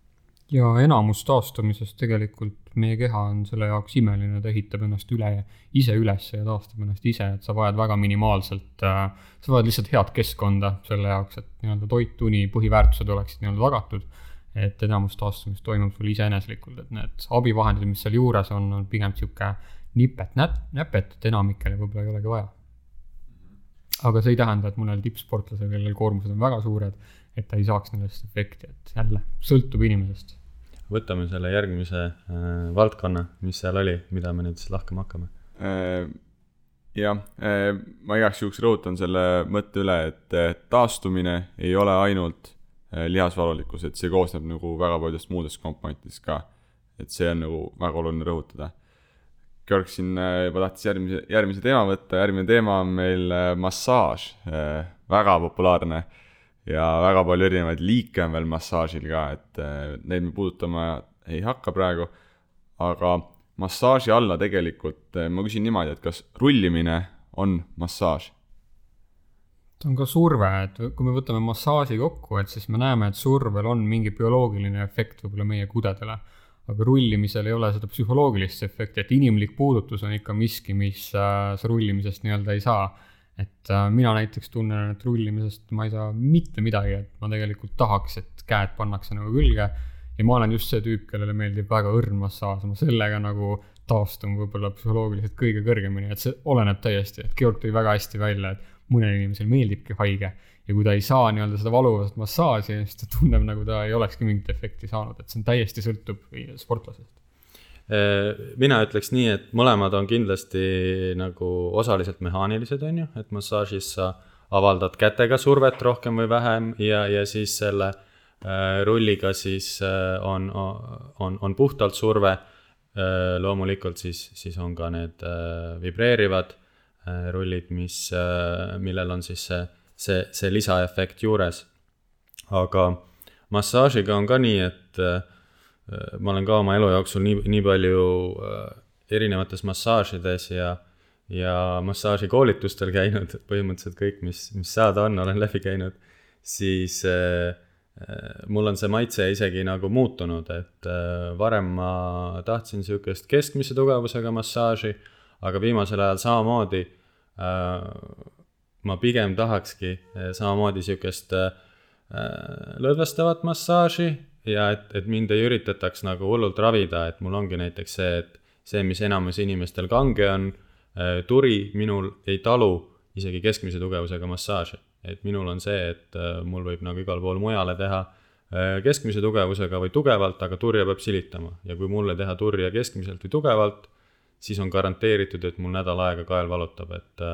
S3: ja enamus taastumisest tegelikult meie keha on selle jaoks imeline, ta ehitab ennast üle, ise üles ja taastab ennast ise, et sa vajad väga minimaalselt äh,, sa vajad lihtsalt head keskkonda selle jaoks, et nii-öelda toit, uni, põhiväärtused oleksid nii-öelda tagatud. et enamus taastumist toimub sul iseeneslikult, et need abivahendid, mis seal juures on, on pigem sihuke nipet, näp-, näpet, et enamikele võib-olla ei olegi vaja. aga see ei tähenda, et mõnel tippsportlasel, kellel koormused on väga suured, et ta ei saaks nendest efekti, et jälle sõltub inimesest
S4: võtame selle järgmise äh, valdkonna, mis seal oli, mida me nüüd siis lahkama hakkame
S2: äh,. jah äh,, ma igaks juhuks rõhutan selle mõtte üle, et taastumine ei ole ainult äh, lihasvalulikkus, et see koosneb nagu väga paljudest muudest komponentidest ka. et see on nagu väga oluline rõhutada. Georg siin äh, juba tahtis järgmise, järgmise teema võtta, järgmine teema on meil äh, massaaž väga populaarne äh, ja väga palju erinevaid liike on veel massaažil ka, et äh, neid me puudutama ei hakka praegu. aga massaaži alla tegelikult äh, ma küsin niimoodi, et kas rullimine on massaaž?
S3: ta on ka surve, et kui me võtame massaaži kokku, et siis me näeme, et survel on mingi bioloogiline efekt võib-olla meie kudedele. aga rullimisel ei ole seda psühholoogilist efekti, et inimlik puudutus on ikka miski, mis äh, sa rullimisest nii-öelda ei saa et äh, mina näiteks tunnen, et rullimisest ma ei saa mitte midagi, et ma tegelikult tahaks, et käed pannakse nagu külge. ja ma olen just see tüüp, kellele meeldib väga õrn massaaž, ma sellega nagu taastun võib-olla psühholoogiliselt kõige kõrgemini, et see oleneb täiesti, et Georg tõi väga hästi välja, et mõnel inimesel meeldibki haige. ja kui ta ei saa nii-öelda seda valuvast massaaži, siis ta tunneb, nagu ta ei olekski mingit efekti saanud, et see on täiesti sõltub sportlasest
S4: mina ütleks nii, et mõlemad on kindlasti nagu osaliselt mehaanilised, on ju, et massaažis sa avaldad kätega survet rohkem või vähem ja, ja siis selle äh, rulliga siis äh, on, on, on puhtalt surve äh,. loomulikult siis, siis on ka need äh, vibreerivad äh, rullid, mis äh,, millel on siis see, see, see lisaefekt juures. aga massaažiga on ka nii, et äh, Äh, ma olen ka oma elu jooksul nii, nii palju äh, erinevates massaažides ja, ja massaažikoolitustel käinud, põhimõtteliselt kõik, mis, mis saada on, olen läbi käinud, siis äh, äh, mul on see maitse isegi nagu muutunud, et äh, varem ma tahtsin sihukest keskmise tugevusega massaaži, aga viimasel ajal samamoodi äh, ma pigem tahakski samamoodi sihukest äh, lõdvestavat massaaži ja et, et mind ei üritataks nagu hullult ravida, et mul ongi näiteks see, et see, mis enamus inimestel kange on, äh, turi minul ei talu isegi keskmise tugevusega massaaži. et minul on see, et äh, mul võib nagu igal pool mujale teha äh, keskmise tugevusega või tugevalt, aga turja peab silitama ja kui mulle teha turja keskmiselt või tugevalt, siis on garanteeritud, et mul nädal aega kael valutab, et,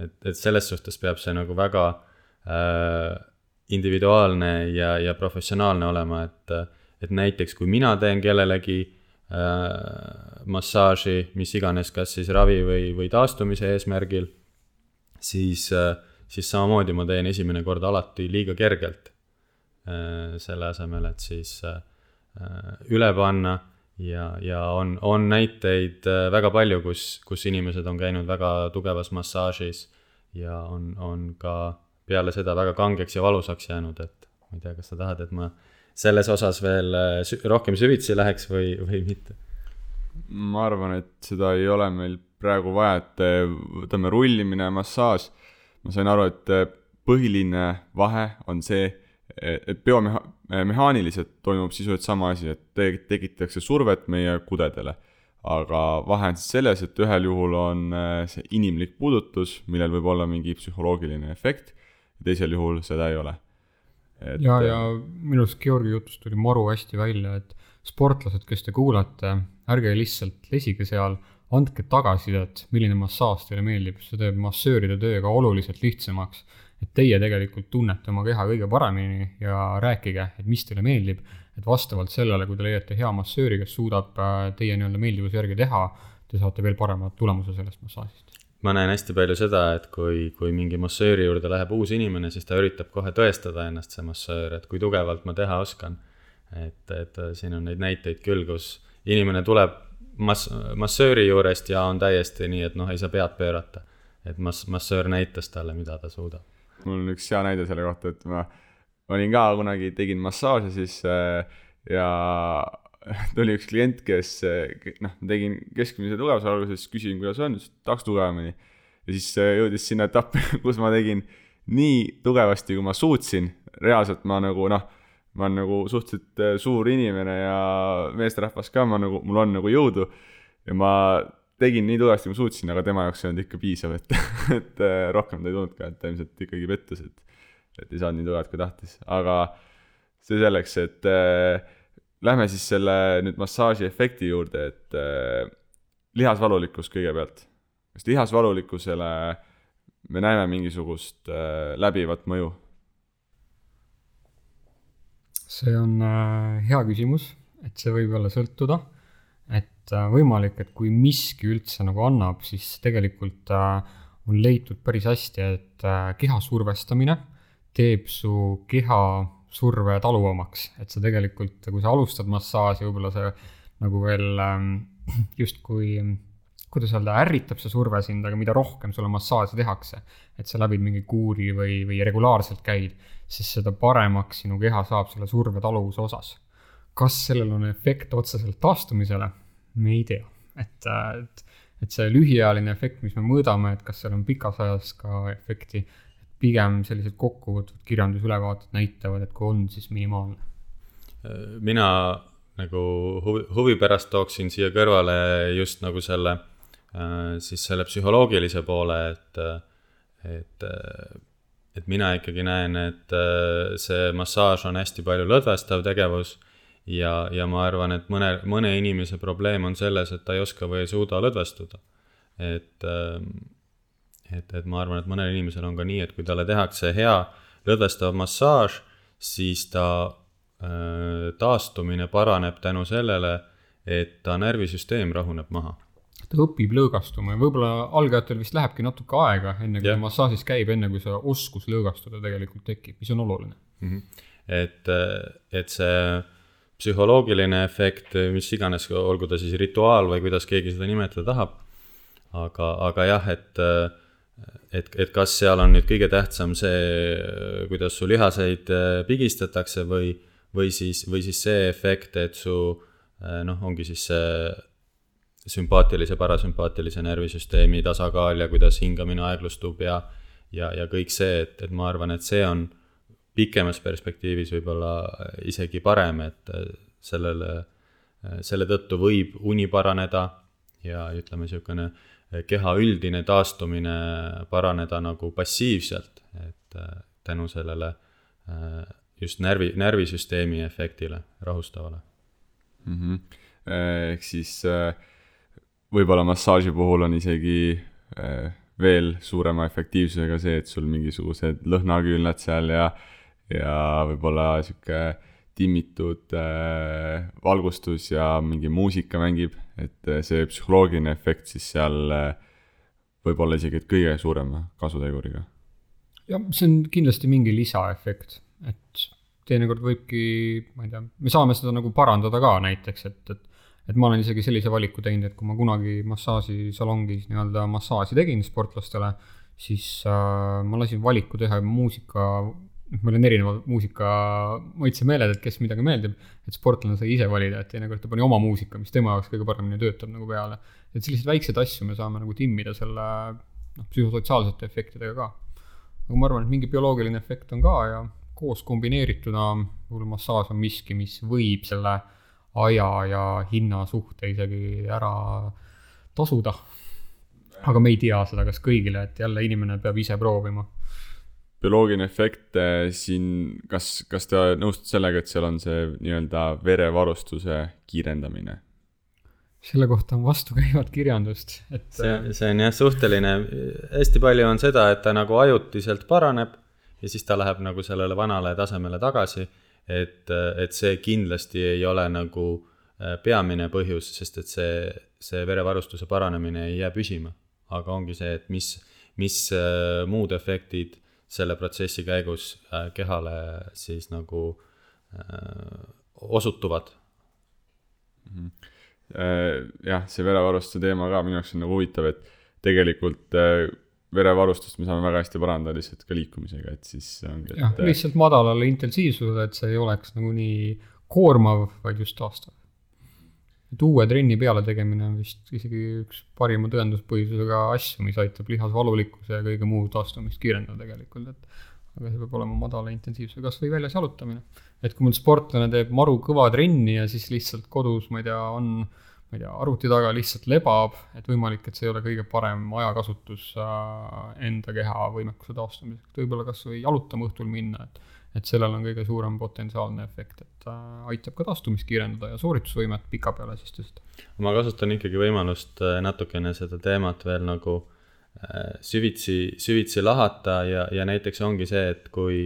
S4: et, et selles suhtes peab see nagu väga äh, individuaalne ja, ja professionaalne olema, et, et näiteks kui mina teen kellelegi äh, massaaži, mis iganes, kas siis ravi või, või taastumise eesmärgil, siis äh,, siis samamoodi ma teen esimene kord alati liiga kergelt äh,. selle asemel, et siis äh, üle panna ja, ja on, on näiteid äh, väga palju, kus, kus inimesed on käinud väga tugevas massaažis ja on, on ka peale seda väga kangeks ja valusaks jäänud, et ma ei tea, kas sa tahad, et ma selles osas veel äh, rohkem süvitsi läheks või, või mitte?
S2: ma arvan, et seda ei ole meil praegu vaja, et äh, võtame rullimine, massaaž. ma sain aru, et äh, põhiline vahe on see, et biomeha-, mehaaniliselt toimub sisuliselt sama asi, et te-, tekitatakse survet meie kudedele. aga vahe on siis selles, et ühel juhul on see inimlik puudutus, millel võib olla mingi psühholoogiline efekt teisel juhul seda ei ole.
S3: ja, ja minu arust Georgi jutust tuli maru hästi välja, et sportlased, kes te kuulate, ärge lihtsalt lesige seal, andke tagasisidet, milline massaaž teile meeldib, see teeb massööride töö ka oluliselt lihtsamaks. et teie tegelikult tunnete oma keha kõige paremini ja rääkige, et mis teile meeldib, et vastavalt sellele, kui te leiate hea massööri, kes suudab äh, teie nii-öelda meeldivuse järgi teha, te saate veel parema tulemuse sellest massaažist
S4: ma näen hästi palju seda, et kui, kui mingi massööri juurde läheb uus inimene, siis ta üritab kohe tõestada ennast, see massöör, et kui tugevalt ma teha oskan. et, et siin on neid näiteid küll, kus inimene tuleb mass-, massööri juurest ja on täiesti nii, et noh, ei saa pead pöörata. et mass-, massöör näitas talle, mida ta suudab.
S2: mul on üks hea näide selle kohta, et ma olin ka kunagi, tegin massaaži siis äh, ja tuli üks klient, kes noh, tegin keskmise tugevuse alguses, küsin, kuidas on, ütles, et tahaks tugevamini. ja siis äh, jõudis sinna etappi, kus ma tegin nii tugevasti, kui ma suutsin, reaalselt ma nagu noh, ma olen nagu suhteliselt äh, suur inimene ja meesterahvas ka, ma nagu, mul on nagu jõudu. Ja ma tegin nii tugevasti, kui ma suutsin, aga tema jaoks ei olnud ikka piisav, et, et rohkem ta ei tulnud ka, et ta ilmselt ikkagi pettus, et, et ei saanud nii tugevalt, kui tahtis, aga see selleks, et äh, Lähme siis selle nüüd massaaži efekti juurde, et äh, lihasvalulikkus kõigepealt. kas lihasvalulikkusele me näeme mingisugust äh, läbivat mõju?
S3: see on äh, hea küsimus, et see võib jälle sõltuda, et äh, võimalik, et kui miski üldse nagu annab, siis tegelikult äh, on leitud päris hästi, et äh, keha survestamine teeb su keha surve taluvamaks, et sa tegelikult, kui sa alustad massaaži, võib-olla see nagu veel ähm, justkui, kuidas öelda, ärritab see surve sind, aga mida rohkem sulle massaaži tehakse, et sa läbid mingi kuuri või, või regulaarselt käid, siis seda paremaks sinu keha saab selle surve taluvuse osas. kas sellel on efekt otseselt taastumisele, me ei tea, et, et, et see lühiajaline efekt, mis me mõõdame, et kas seal on pikas ajas ka efekti pigem sellised kokkuvõtvad kirjandusülevaated näitavad, et kui on, siis minimaalne.
S4: mina nagu huvi, huvi pärast tooksin siia kõrvale just nagu selle, äh, siis selle psühholoogilise poole, et, et, et mina ikkagi näen, et äh, see massaaž on hästi palju lõdvestav tegevus ja, ja ma arvan, et mõne, mõne inimese probleem on selles, et ta ei oska või ei suuda lõdvestuda. et ähm, et, et ma arvan, et mõnel inimesel on ka nii, et kui talle tehakse hea lõdvestav massaaž, siis ta äh, taastumine paraneb tänu sellele, et ta närvisüsteem rahuneb maha.
S3: ta õpib lõõgastuma ja võib-olla algajatel vist lähebki natuke aega, enne kui yeah. massaažis käib, enne kui see oskus lõõgastuda tegelikult tekib, mis on oluline
S4: mm. -hmm. et, et see psühholoogiline efekt, mis iganes, olgu ta siis rituaal või kuidas keegi seda nimetada tahab, aga, aga jah, et äh, et, et kas seal on nüüd kõige tähtsam see, kuidas su lihaseid äh, pigistatakse või, või siis, või siis see efekt, et su äh, noh, ongi siis see sümpaatilise, parasümpaatilise närvisüsteemi tasakaal ja kuidas hingamine aeglustub ja, ja, ja kõik see, et, et ma arvan, et see on pikemas perspektiivis võib-olla isegi parem, et äh, sellele, selle tõttu võib uni paraneda ja ütleme, niisugune keha üldine taastumine paraneda nagu passiivselt, et äh, tänu sellele äh, just närvi, närvisüsteemi efektile, rahustavale
S2: mm. -hmm. ehk siis võib-olla massaaži puhul on isegi veel suurema efektiivsusega see, et sul mingisugused lõhnaküünlad seal ja, ja võib-olla sihuke timmitud valgustus ja mingi muusika mängib et eh, see psühholoogiline efekt siis seal eh, võib olla isegi kõige suurema kasuteguriga.
S3: jah, see on kindlasti mingi lisaefekt, et teinekord võibki, ma ei tea, me saame seda nagu parandada ka näiteks, et, et et ma olen isegi sellise valiku teinud, et kui ma kunagi massaažisalongis nii-öelda massaaži tegin sportlastele, siis äh, ma lasin valiku teha muusika meil on erinevad muusika maitsemeeled, et kes midagi meeldib, et sportlane sai ise valida, et teinekord ta pani oma muusika, mis tema jaoks kõige paremini töötab nagu peale. et selliseid väikseid asju me saame nagu timmida selle noh, psühhosotsiaalsete efektidega ka. aga ma arvan, et mingi bioloogiline efekt on ka ja koos kombineerituna võib-olla massaaž on miski, mis võib selle aja ja hinna suhte isegi ära tasuda. aga me ei tea seda, kas kõigile, et jälle inimene peab ise proovima
S2: bioloogiline efekt siin, kas, kas te nõustute sellega, et seal on see nii-öelda verevarustuse kiirendamine?
S3: selle kohta on vastukäivat kirjandust, et.
S4: see, see on jah suhteline, hästi palju on seda, et ta nagu ajutiselt paraneb ja siis ta läheb nagu sellele vanale tasemele tagasi, et, et see kindlasti ei ole nagu äh, peamine põhjus, sest et see, see verevarustuse paranemine ei jää püsima. aga ongi see, et mis, mis äh, muud efektid selle protsessi käigus äh, kehale siis nagu äh, osutuvad
S2: mm. -hmm. jah, see verevarustuse teema ka minu jaoks on nagu huvitav, et tegelikult verevarustust me saame väga hästi parandada lihtsalt ka liikumisega, et siis ongi.
S3: jah, lihtsalt madalale intensiivsusele, et see ei oleks nagu nii koormav, vaid just taastav. Et uue trenni peale tegemine on vist isegi üks parima tõenduspõhisusega asju, mis aitab lihasvalulikkuse ja kõige muu taastumist kiirendada tegelikult, et aga see peab olema madala intensiivsusega, kas või väljas jalutamine. et kui mul sportlane teeb maru kõva trenni ja siis lihtsalt kodus, ma ei tea, on ma ei tea, arvuti taga lihtsalt lebab, et võimalik, et see ei ole kõige parem ajakasutus äh, enda keha võimekuse taastamiseks, et võib-olla kas või jalutama õhtul minna, et et sellel on kõige suurem potentsiaalne efekt, et äh, aitab ka taastumist kiirendada ja sooritusvõimet pikapeale siis tõsta.
S4: ma kasutan ikkagi võimalust äh, natukene seda teemat veel nagu süvitsi, süvitsi lahata ja, ja näiteks ongi see, et kui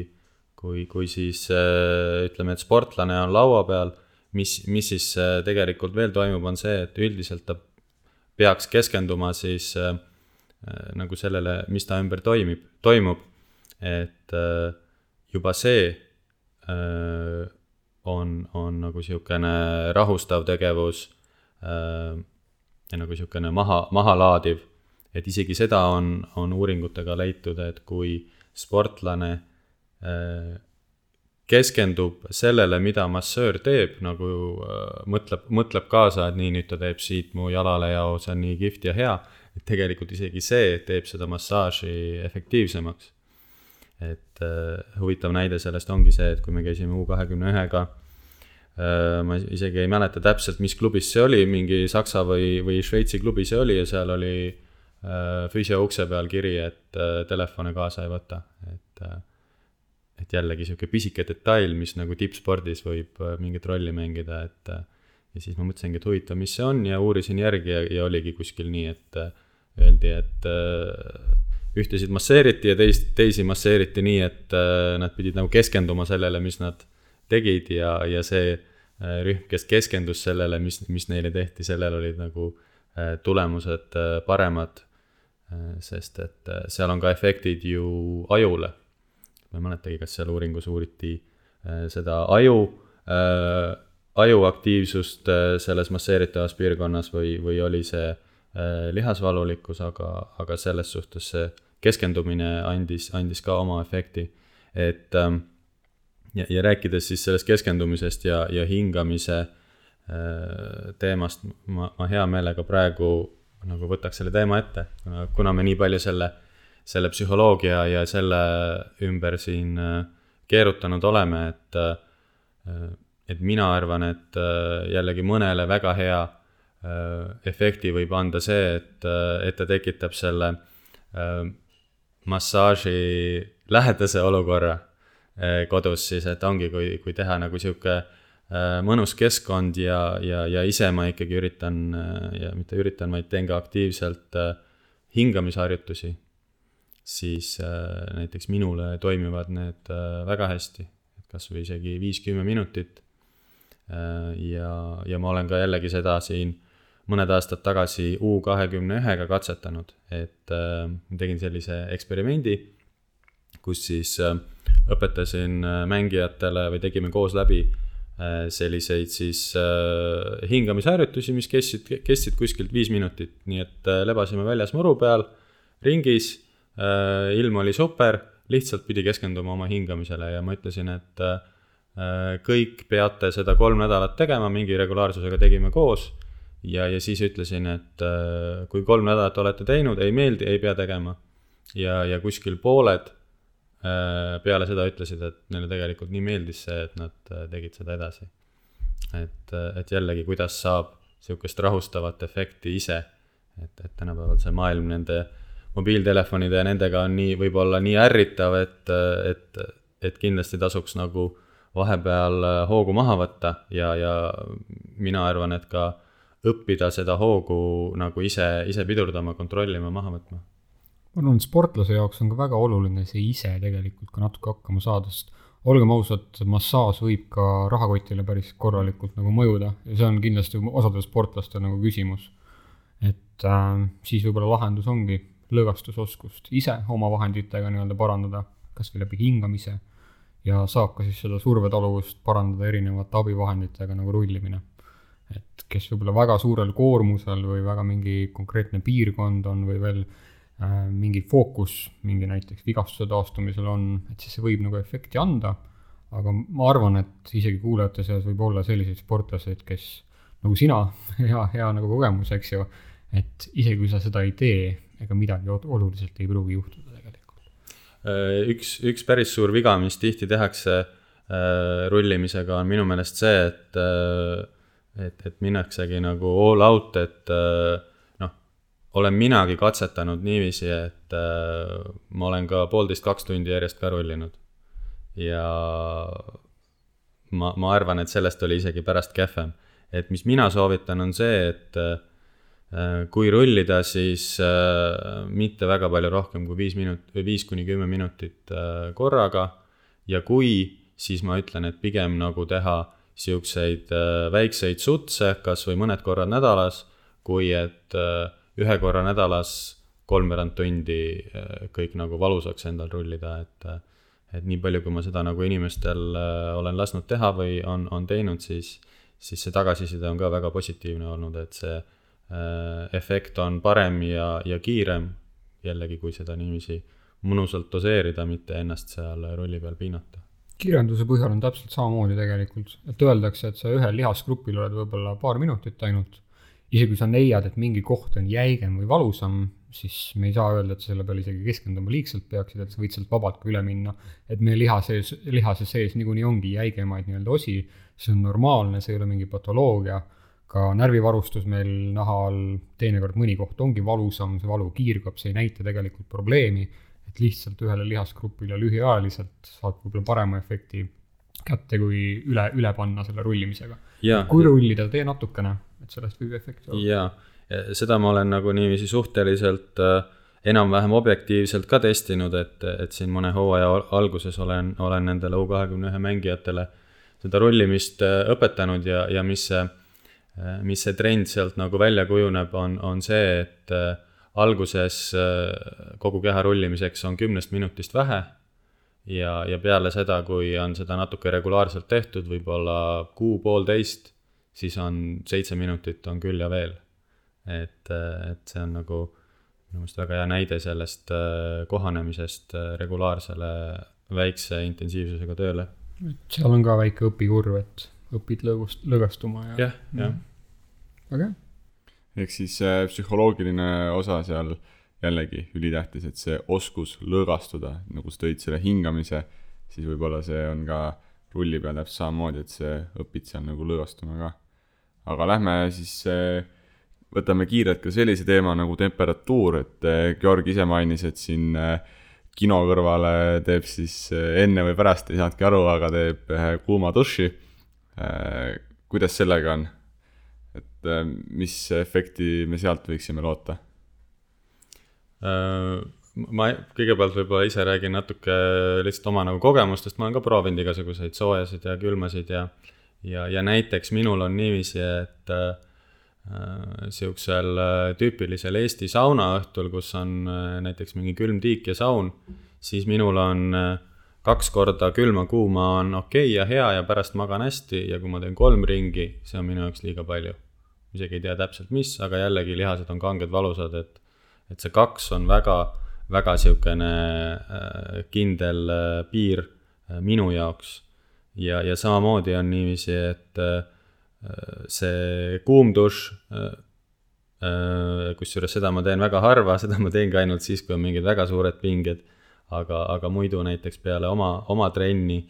S4: kui, kui siis ütleme, et sportlane on laua peal mis, mis siis äh, tegelikult veel toimub, on see, et üldiselt ta peaks keskenduma siis äh, äh, nagu sellele, mis ta ümber toimib, toimub. et äh, juba see äh, on, on nagu niisugune rahustav tegevus äh, ja nagu niisugune maha, mahalaadiv. et isegi seda on, on uuringutega leitud, et kui sportlane äh, keskendub sellele, mida massöör teeb, nagu äh, mõtleb, mõtleb kaasa, et nii, nüüd ta teeb siit mu jalale ja see on nii kihvt ja hea. et tegelikult isegi see teeb seda massaaži efektiivsemaks. et äh, huvitav näide sellest ongi see, et kui me käisime U kahekümne ühega äh,, ma isegi ei mäleta täpselt, mis klubis see oli, mingi Saksa või, või Šveitsi klubi see oli ja seal oli äh, füsio ukse peal kiri, et äh, telefone kaasa ei võta, et äh, et jällegi sihuke pisike detail, mis nagu tippspordis võib äh, mingit rolli mängida, et äh, ja siis ma mõtlesingi, et huvitav, mis see on ja uurisin järgi ja, ja oligi kuskil nii, et äh, öeldi, et ühtesid masseeriti ja teist, teisi masseeriti nii, et nad pidid nagu keskenduma sellele, mis nad tegid ja, ja see rühm, kes keskendus sellele, mis, mis neile tehti, sellel olid nagu tulemused paremad. sest et seal on ka efektid ju ajule ma ei mäletagi, kas seal uuringus uuriti äh, seda aju, äh, aju aktiivsust äh, selles masseeritavas piirkonnas või, või oli see lihasvalulikkus, aga, aga selles suhtes see keskendumine andis, andis ka oma efekti. et ähm, ja, ja rääkides siis sellest keskendumisest ja, ja hingamise teemast, ma, ma hea meelega praegu nagu võtaks selle teema ette, kuna me nii palju selle selle psühholoogia ja selle ümber siin äh, keerutanud oleme, et, äh, et mina arvan, et äh, jällegi mõnele väga hea efekti võib anda see, et, et ta tekitab selle massaaži lähedase olukorra kodus siis, et ongi, kui, kui teha nagu sihuke mõnus keskkond ja, ja, ja ise ma ikkagi üritan ja mitte üritan, vaid teen ka aktiivselt hingamisharjutusi siis äh, näiteks minule toimivad need äh, väga hästi, et kas või isegi viis-kümme minutit. Äh, ja, ja ma olen ka jällegi seda siin mõned aastad tagasi U kahekümne ühega katsetanud, et tegin sellise eksperimendi, kus siis õpetasin mängijatele või tegime koos läbi selliseid siis hingamisharjutusi, mis kestsid, kestsid kuskilt viis minutit, nii et lebasime väljas muru peal ringis ilm oli super, lihtsalt pidi keskenduma oma hingamisele ja ma ütlesin, et äh, kõik peate seda kolm nädalat tegema, mingi regulaarsusega tegime koos. ja, ja siis ütlesin, et äh, kui kolm nädalat olete teinud, ei meeldi, ei pea tegema. ja, ja kuskil pooled peale seda ütlesid, et neile tegelikult nii meeldis see, et nad tegid seda edasi. et, et jällegi, kuidas saab sihukest rahustavat efekti ise, et, et tänapäeval see maailm nende mobiiltelefonide ja nendega on nii, võib-olla nii ärritav, et, et, et kindlasti tasuks nagu vahepeal hoogu maha võtta ja, ja mina arvan, et ka õppida seda hoogu nagu ise, ise pidurdama, kontrollima, maha võtma.
S3: ma arvan, et sportlase jaoks on ka väga oluline see ise tegelikult ka natuke hakkama saada, sest olgem ausad, massaaž võib ka rahakotile päris korralikult nagu mõjuda ja see on kindlasti osadel sportlastel nagu küsimus. et äh, siis võib-olla lahendus ongi lõõgastusoskust ise oma vahenditega nii-öelda parandada, kas või läbi hingamise, ja saab ka siis seda survetaluvust parandada erinevate abivahenditega nagu rullimine. et kes võib-olla väga suurel koormusel või väga mingi konkreetne piirkond on või veel äh, mingi fookus mingi näiteks vigastuse taastumisel on, et siis see võib nagu efekti anda, aga ma arvan, et isegi kuulajate seas võib olla selliseid sportlaseid, kes nagu sina, hea, hea nagu kogemus, eks ju, et isegi kui sa seda ei tee, ega midagi oluliselt ei pruugi juhtuda tegelikult.
S4: Äh, üks, üks päris suur viga, mis tihti tehakse äh, rullimisega, on minu meelest see, et äh, et, et minnaksegi nagu all out, et noh, olen minagi katsetanud niiviisi, et ma olen ka poolteist, kaks tundi järjest ka rullinud. ja ma, ma arvan, et sellest oli isegi pärast kehvem. et mis mina soovitan, on see, et Äh, kui rullida, siis äh, mitte väga palju rohkem kui viis minut-, viis kuni kümme minutit äh, korraga. ja kui, siis ma ütlen, et pigem nagu teha siukseid väikseid sutse, kas või mõned korrad nädalas, kui et ühe korra nädalas kolmveerand tundi kõik nagu valusaks endal rullida, et et nii palju, kui ma seda nagu inimestel olen lasknud teha või on, on teinud, siis, siis see tagasiside on ka väga positiivne olnud, et see Äh, efekt on parem ja, ja kiirem, jällegi, kui seda niiviisi mõnusalt doseerida, mitte ennast seal rolli peal piinata.
S3: kirjanduse põhjal on täpselt samamoodi tegelikult, et öeldakse, et sa ühel lihasgrupil oled võib-olla paar minutit ainult, isegi kui sa leiad, et mingi koht on jäigem või valusam, siis me ei saa öelda, et sa selle peale isegi keskenduma liigselt peaksid, et sa võid sealt vabalt ka üle minna. et meie liha sees, lihase sees niikuinii ongi jäigemaid nii-öelda osi, see on normaalne, see ei ole mingi patoloogia ka närvivarustus meil naha all, teinekord mõni koht ongi valusam, see valu kiirgab, see ei näita tegelikult probleemi, et lihtsalt ühele lihasgrupile lühiajaliselt saad võib-olla parema efekti kätte, kui üle, üle panna selle rullimisega. kui rullida, tee natukene, et sellest võib efekt
S4: olla. jaa, seda ma olen nagu niiviisi suhteliselt äh, enam-vähem objektiivselt ka testinud, et, et siin mõne hooaja alguses olen, olen nendele U kahekümne ühe mängijatele seda rullimist äh, õpetanud ja, ja mis see mis see trend sealt nagu välja kujuneb, on, on see, et äh, alguses äh, kogu keha rullimiseks on kümnest minutist vähe ja, ja peale seda, kui on seda natuke regulaarselt tehtud, võib-olla kuu-poolteist, siis on seitse minutit on küll ja veel. et, et see on nagu minu meelest väga hea näide sellest kohanemisest regulaarsele väikse intensiivsusega tööle.
S3: seal on ka väike õpikurv, et õpid lõõgust, lõõgastuma
S4: ja. jah, jah.
S3: väga hea.
S2: ehk siis äh, psühholoogiline osa seal jällegi ülitähtis, et see oskus lõõgastuda, nagu sa tõid selle hingamise, siis võib-olla see on ka rulli peal täpselt samamoodi, et sa õpid seal nagu lõõgastuma ka. aga lähme siis äh, võtame kiirelt ka sellise teema nagu temperatuur, et äh, Georg ise mainis, et siin äh, kino kõrvale teeb siis äh, enne või pärast, ei saanudki aru, aga teeb ühe kuuma duši kuidas sellega on? et äh, mis efekti me sealt võiksime loota?
S4: Äh, ma kõigepealt võib-olla ise räägin natuke lihtsalt oma nagu kogemustest, ma olen ka proovinud igasuguseid soojasid ja külmasid ja ja, ja näiteks minul on niiviisi, et äh, niisugusel tüüpilisel Eesti saunaõhtul, kus on äh, näiteks mingi külm tiik ja saun, siis minul on äh, kaks korda külma-kuuma on okei okay ja hea ja pärast magan hästi ja kui ma teen kolm ringi, see on minu jaoks liiga palju. isegi ei tea täpselt, mis, aga jällegi lihased on kanged, valusad, et, et see kaks on väga, väga sihukene äh, kindel äh, piir äh, minu jaoks. ja, ja samamoodi on niiviisi, et see kuum dušš kusjuures seda ma teen väga harva, seda ma teengi ainult siis, kui on mingid väga suured pinged aga, aga muidu näiteks peale oma, oma trenni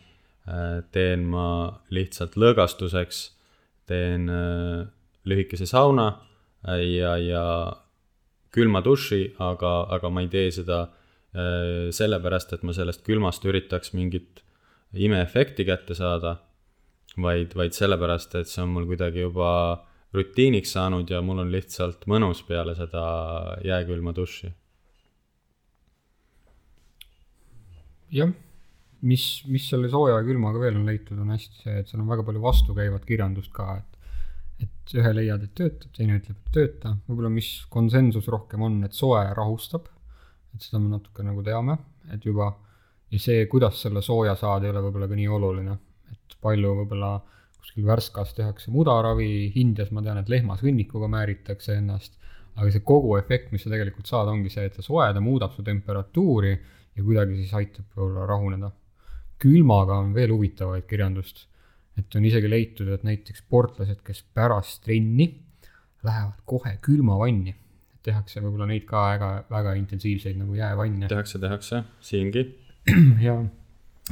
S4: äh, teen ma lihtsalt lõõgastuseks, teen äh, lühikese sauna äh, ja, ja külma duši, aga, aga ma ei tee seda sellepärast, et ma sellest külmast üritaks mingit imeefekti kätte saada, vaid, vaid sellepärast, et see on mul kuidagi juba rutiiniks saanud ja mul on lihtsalt mõnus peale seda jääkülma duši
S3: jah, mis, mis selle sooja ja külmaga veel on leitud, on hästi see, et seal on väga palju vastukäivat kirjandust ka, et et ühe leiad, et töötab, teine ütleb, et tööta, võib-olla mis konsensus rohkem on, et soe rahustab, et seda me natuke nagu teame, et juba ja see, kuidas selle sooja saada, ei ole võib-olla ka nii oluline, et palju võib-olla kuskil Värskas tehakse mudaravi, Indias ma tean, et lehmasõnnikuga määritakse ennast, aga see kogu efekt, mis sa tegelikult saad, ongi see, et ta soe, ta muudab su temperatuuri ja kuidagi siis aitab võib-olla rahuneda. külmaga on veel huvitavaid kirjandust, et on isegi leitud, et näiteks sportlased, kes pärast trenni lähevad kohe külmavanni, tehakse võib-olla neid ka väga, väga intensiivseid nagu jäävanne.
S4: tehakse, tehakse, siingi.
S3: ja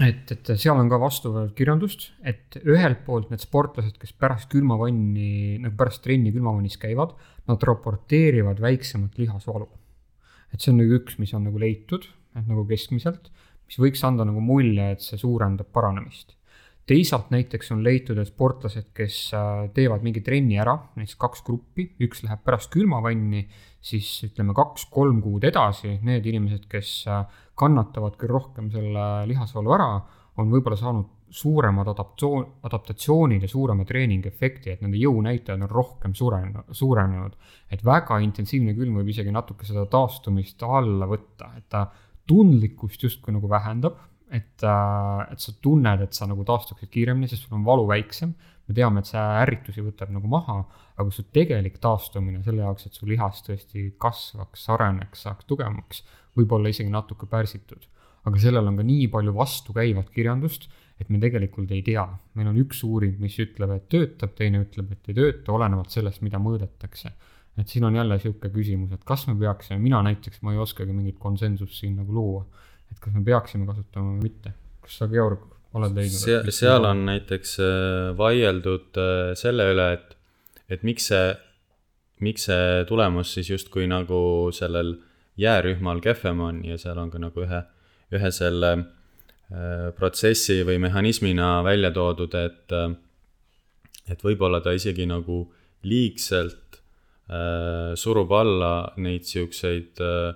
S3: et, et seal on ka vastuväärset kirjandust, et ühelt poolt need sportlased, kes pärast külmavanni, nagu pärast trenni külmavannis käivad, nad raporteerivad väiksemat lihasvalu. et see on nagu üks, mis on nagu leitud, nagu keskmiselt, mis võiks anda nagu mulje, et see suurendab paranemist. teisalt näiteks on leitud, et sportlased, kes äh, teevad mingi trenni ära, näiteks kaks gruppi, üks läheb pärast külmavanni, siis ütleme kaks-kolm kuud edasi, need inimesed, kes äh, kannatavad küll rohkem selle lihasvalu ära, on võib-olla saanud suuremad adaptatsioon, adaptatsioonid ja suurema treeningefekti, et nende jõunäitajad on rohkem suurenenud, suurenenud. et väga intensiivne külm võib isegi natuke seda taastumist alla võtta, et ta tundlikkust justkui nagu vähendab, et, et sa tunned, et sa nagu taastuksid kiiremini, sest sul on valu väiksem. me teame, et see ärritusi võtab nagu maha, aga su tegelik taastumine selle jaoks, et su lihas tõesti kasvaks, areneks, saaks tugevamaks võib-olla isegi natuke pärsitud. aga sellel on ka nii palju vastukäivat kirjandust, et me tegelikult ei tea. meil on üks uuring, mis ütleb, et töötab, teine ütleb, et ei tööta, olenevalt sellest, mida mõõdetakse. Et siin on jälle sihuke küsimus, et kas me peaksime, mina näiteks, ma ei oskagi mingit konsensust siin nagu luua. et kas me peaksime kasutama või mitte. kas sa, Georg, oled leidnud?
S4: seal, seal on näiteks äh, vaieldud äh, selle üle, et, et miks see, miks see tulemus siis justkui nagu sellel jäärühmal kehvem on ja seal on ka nagu ühe, ühe selle äh, protsessi või mehhanismina välja toodud, et, et võib-olla ta isegi nagu liigselt surub alla neid siukseid äh,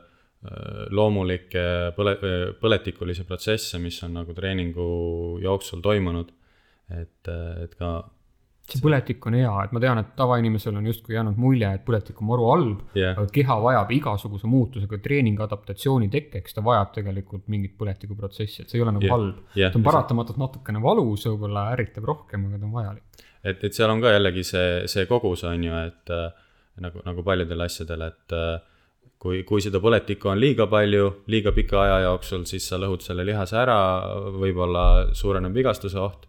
S4: loomulikke põle-, põletikulisi protsesse, mis on nagu treeningu jooksul toimunud. et, et ka
S3: see põletik on hea, et ma tean, et tavainimesel on justkui jäänud mulje, et põletik on maru halb yeah., aga keha vajab igasuguse muutusega treeningi adaptatsiooni tekkeks, ta vajab tegelikult mingit põletikuprotsessi, et see ei ole nagu yeah. halb yeah.. ta on paratamatult natukene valus, võib-olla ärritab rohkem, aga ta on vajalik.
S4: et, et seal on ka jällegi see, see kogus on ju, et äh, nagu, nagu paljudel asjadel, et äh, kui, kui seda põletikku on liiga palju, liiga pika aja jooksul, siis sa lõhud selle lihase ära, võib-olla suureneb vigastuse oht.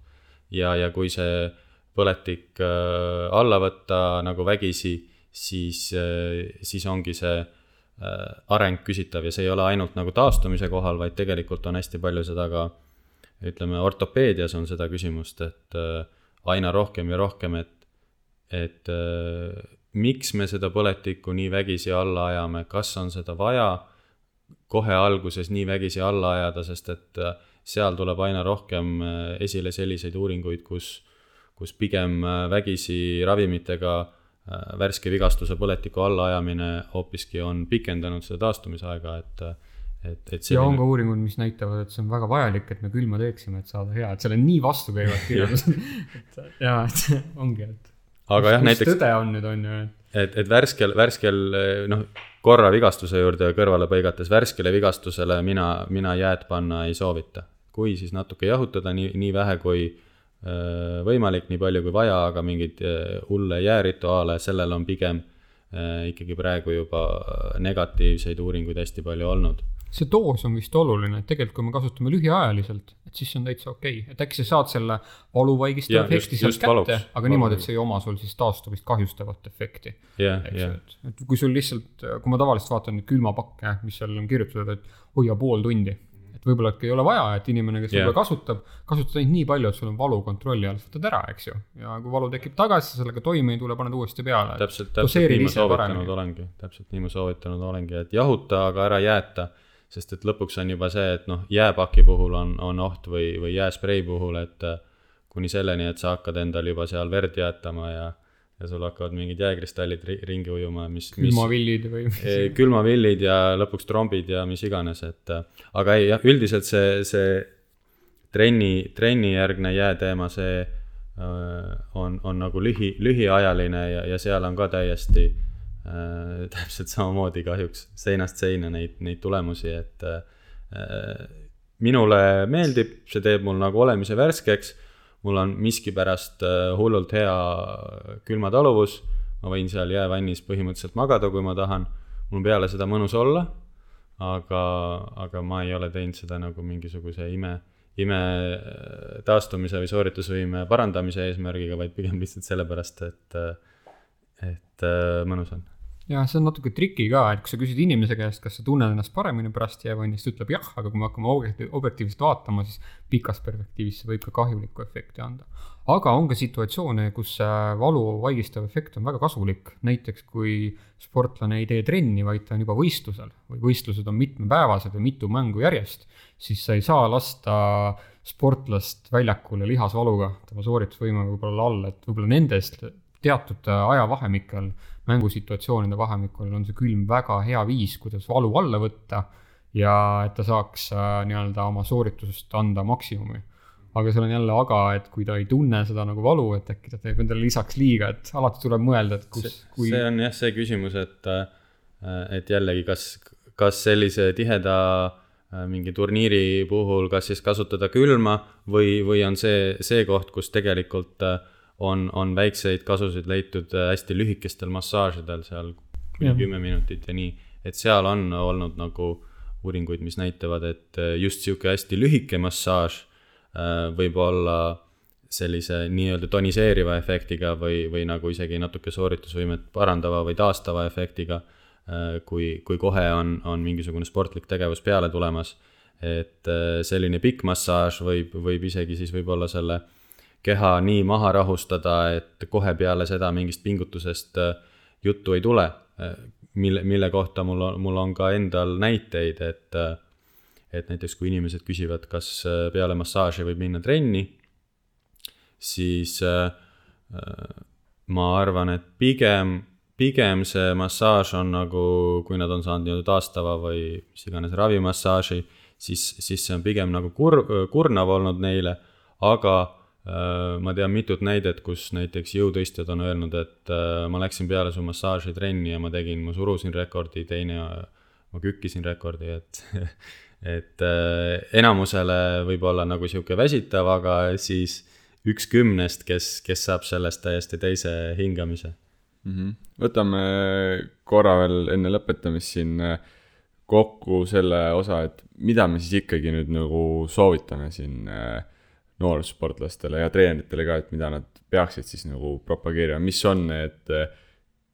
S4: Ja, ja kui see põletik äh, alla võtta nagu vägisi, siis, äh, siis ongi see areng küsitav ja see ei ole ainult nagu taastumise kohal, vaid tegelikult on hästi palju seda ka ütleme, ortopeedias on seda küsimust, et aina rohkem ja rohkem, et, et miks me seda põletikku nii vägisi alla ajame, kas on seda vaja kohe alguses nii vägisi alla ajada, sest et seal tuleb aina rohkem esile selliseid uuringuid, kus kus pigem äh, vägisi ravimitega äh, värske vigastuse põletiku allaajamine hoopiski on pikendanud seda taastumisaega, et et, et
S3: selline... ja on ka uuringud, mis näitavad, et see on väga vajalik, et me külma teeksime, et saada hea, et seal on nii vastukäivad kirjeldused. Et jaa, et ongi, et
S4: aga jah, näiteks
S3: tõde on nüüd, on ju,
S4: et et, värskel, värskel noh, korra vigastuse juurde kõrvale põigates, värskele vigastusele mina, mina jääd panna ei soovita. kui, siis natuke jahutada nii, nii vähe, kui Äh, võimalik, nii palju kui vaja, aga mingeid äh, hulle jäärituaale, sellel on pigem äh, ikkagi praegu juba negatiivseid uuringuid hästi palju olnud.
S3: See doos on vist oluline, et tegelikult kui me kasutame lühiajaliselt, et siis on täitsa okei okay., et äkki sa saad selle valuvaigistava efekti sealt kätte, aga valuks. niimoodi, et see ei oma sul siis taastumist kahjustavat efekti. Et, et kui sul lihtsalt, kui ma tavaliselt vaatan neid külmapakke, mis seal on kirjutatud, et hoia pool tundi võib-olla ei ole vaja, et inimene, kes yeah. võib-olla kasutab, kasutab ainult nii palju, et sul on valu kontrolli all, võtad ära, eks ju. ja kui valu tekib tagasi, sellega toime ei tule, paned uuesti peale.
S4: täpselt, täpselt nii ma soovitanud olengi, täpselt nii ma soovitanud olengi, et jahuta, aga ära jääta. Sest et lõpuks on juba see, et noh, jääpaki puhul on, on oht või, või jääsprei puhul, et äh, kuni selleni, et sa hakkad endal juba seal verd jäätama ja ja sul hakkavad mingid jääkristallid ri- ringi ujuma, mis,
S3: külmavillid või
S4: külmavillid ja lõpuks trombid ja mis iganes, et äh, aga ei, jah, üldiselt see, see trenni, trennijärgne jääteema, see äh, on, on nagu lühi, lühiajaline ja, ja seal on ka täiesti äh, täpselt samamoodi kahjuks seinast seina neid, neid tulemusi, et äh, minule meeldib, see teeb mul nagu olemise värskeks, mul on miskipärast äh, hullult hea külmataluvus, ma võin seal jäävannis põhimõtteliselt magada, kui ma tahan, mul peale seda mõnus olla, aga, aga ma ei ole teinud seda nagu mingisuguse ime, ime äh, taastumise või sooritusvõime parandamise eesmärgiga, vaid pigem lihtsalt sellepärast, et, äh, et äh, mõnus on
S3: jah, see on natuke triki ka, et kui sa küsid inimese käest, kas sa tunned ennast paremini pärast jäävannist, ta ütleb jah, aga kui me hakkame objekti- objektiivselt vaatama, siis pikas perspektiivis see võib ka kahjulikku efekti anda. aga on ka situatsioone, kus see valu vaigistav efekt on väga kasulik, näiteks kui sportlane ei tee trenni, vaid ta on juba võistlusel või võistlused on mitmepäevased või mitu mängu järjest, siis sa ei saa lasta sportlast väljakule lihasvaluga, tema sooritusvõime võib olla all, et võib-olla nendest teatud ajavahemikel mängusituatsioonide vahemikul on see külm väga hea viis, kuidas valu alla võtta ja et ta saaks äh, nii-öelda oma sooritusest anda maksimumi. aga seal on jälle aga, et kui ta ei tunne seda nagu valu, et äkki ta teeb endale lisaks liiga, et alati tuleb mõelda, et kus, kui
S4: see on jah see küsimus, et, et jällegi, kas, kas sellise tiheda äh, mingi turniiri puhul, kas siis kasutada külma või, või on see, see koht, kus tegelikult äh, on, on väikseid kasusid leitud äh, hästi lühikestel massaažidel seal kuni kümme minutit ja nii, et seal on olnud nagu uuringuid, mis näitavad, et äh, just sihuke hästi lühike massaaž äh, võib olla sellise nii-öelda toniseeriva efektiga või, või nagu isegi natuke sooritusvõimet parandava või taastava efektiga, kui, kui kohe on, on mingisugune sportlik tegevus peale tulemas. et selline pikk massaaž võib, võib isegi siis võib-olla selle keha nii maha rahustada, et kohe peale seda mingist pingutusest äh, juttu ei tule, mille, mille kohta mul on, mul on ka endal näiteid, et äh, et näiteks kui inimesed küsivad, kas äh, peale massaaži võib minna trenni, siis äh, äh, ma arvan, et pigem, pigem see massaaž on nagu, kui nad on saanud nii-öelda taastava või mis iganes ravimassaaži, siis, siis see on pigem nagu kur-, kurnav olnud neile, aga äh, ma tean mitut näidet, kus näiteks jõutõstjad on öelnud, et äh, ma läksin peale su massaaži trenni ja ma tegin, ma surusin rekordi, teine, ma kükkisin rekordi, et et äh, enamusele võib olla nagu sihuke väsitav, aga siis üks kümnest, kes, kes saab sellest täiesti teise hingamise.
S2: mm. -hmm. võtame korra veel enne lõpetamist siin äh, kokku selle osa, et mida me siis ikkagi nüüd nagu soovitame siin äh, noorsportlastele ja treeneritele ka, et mida nad peaksid siis nagu propageerima, mis on need äh,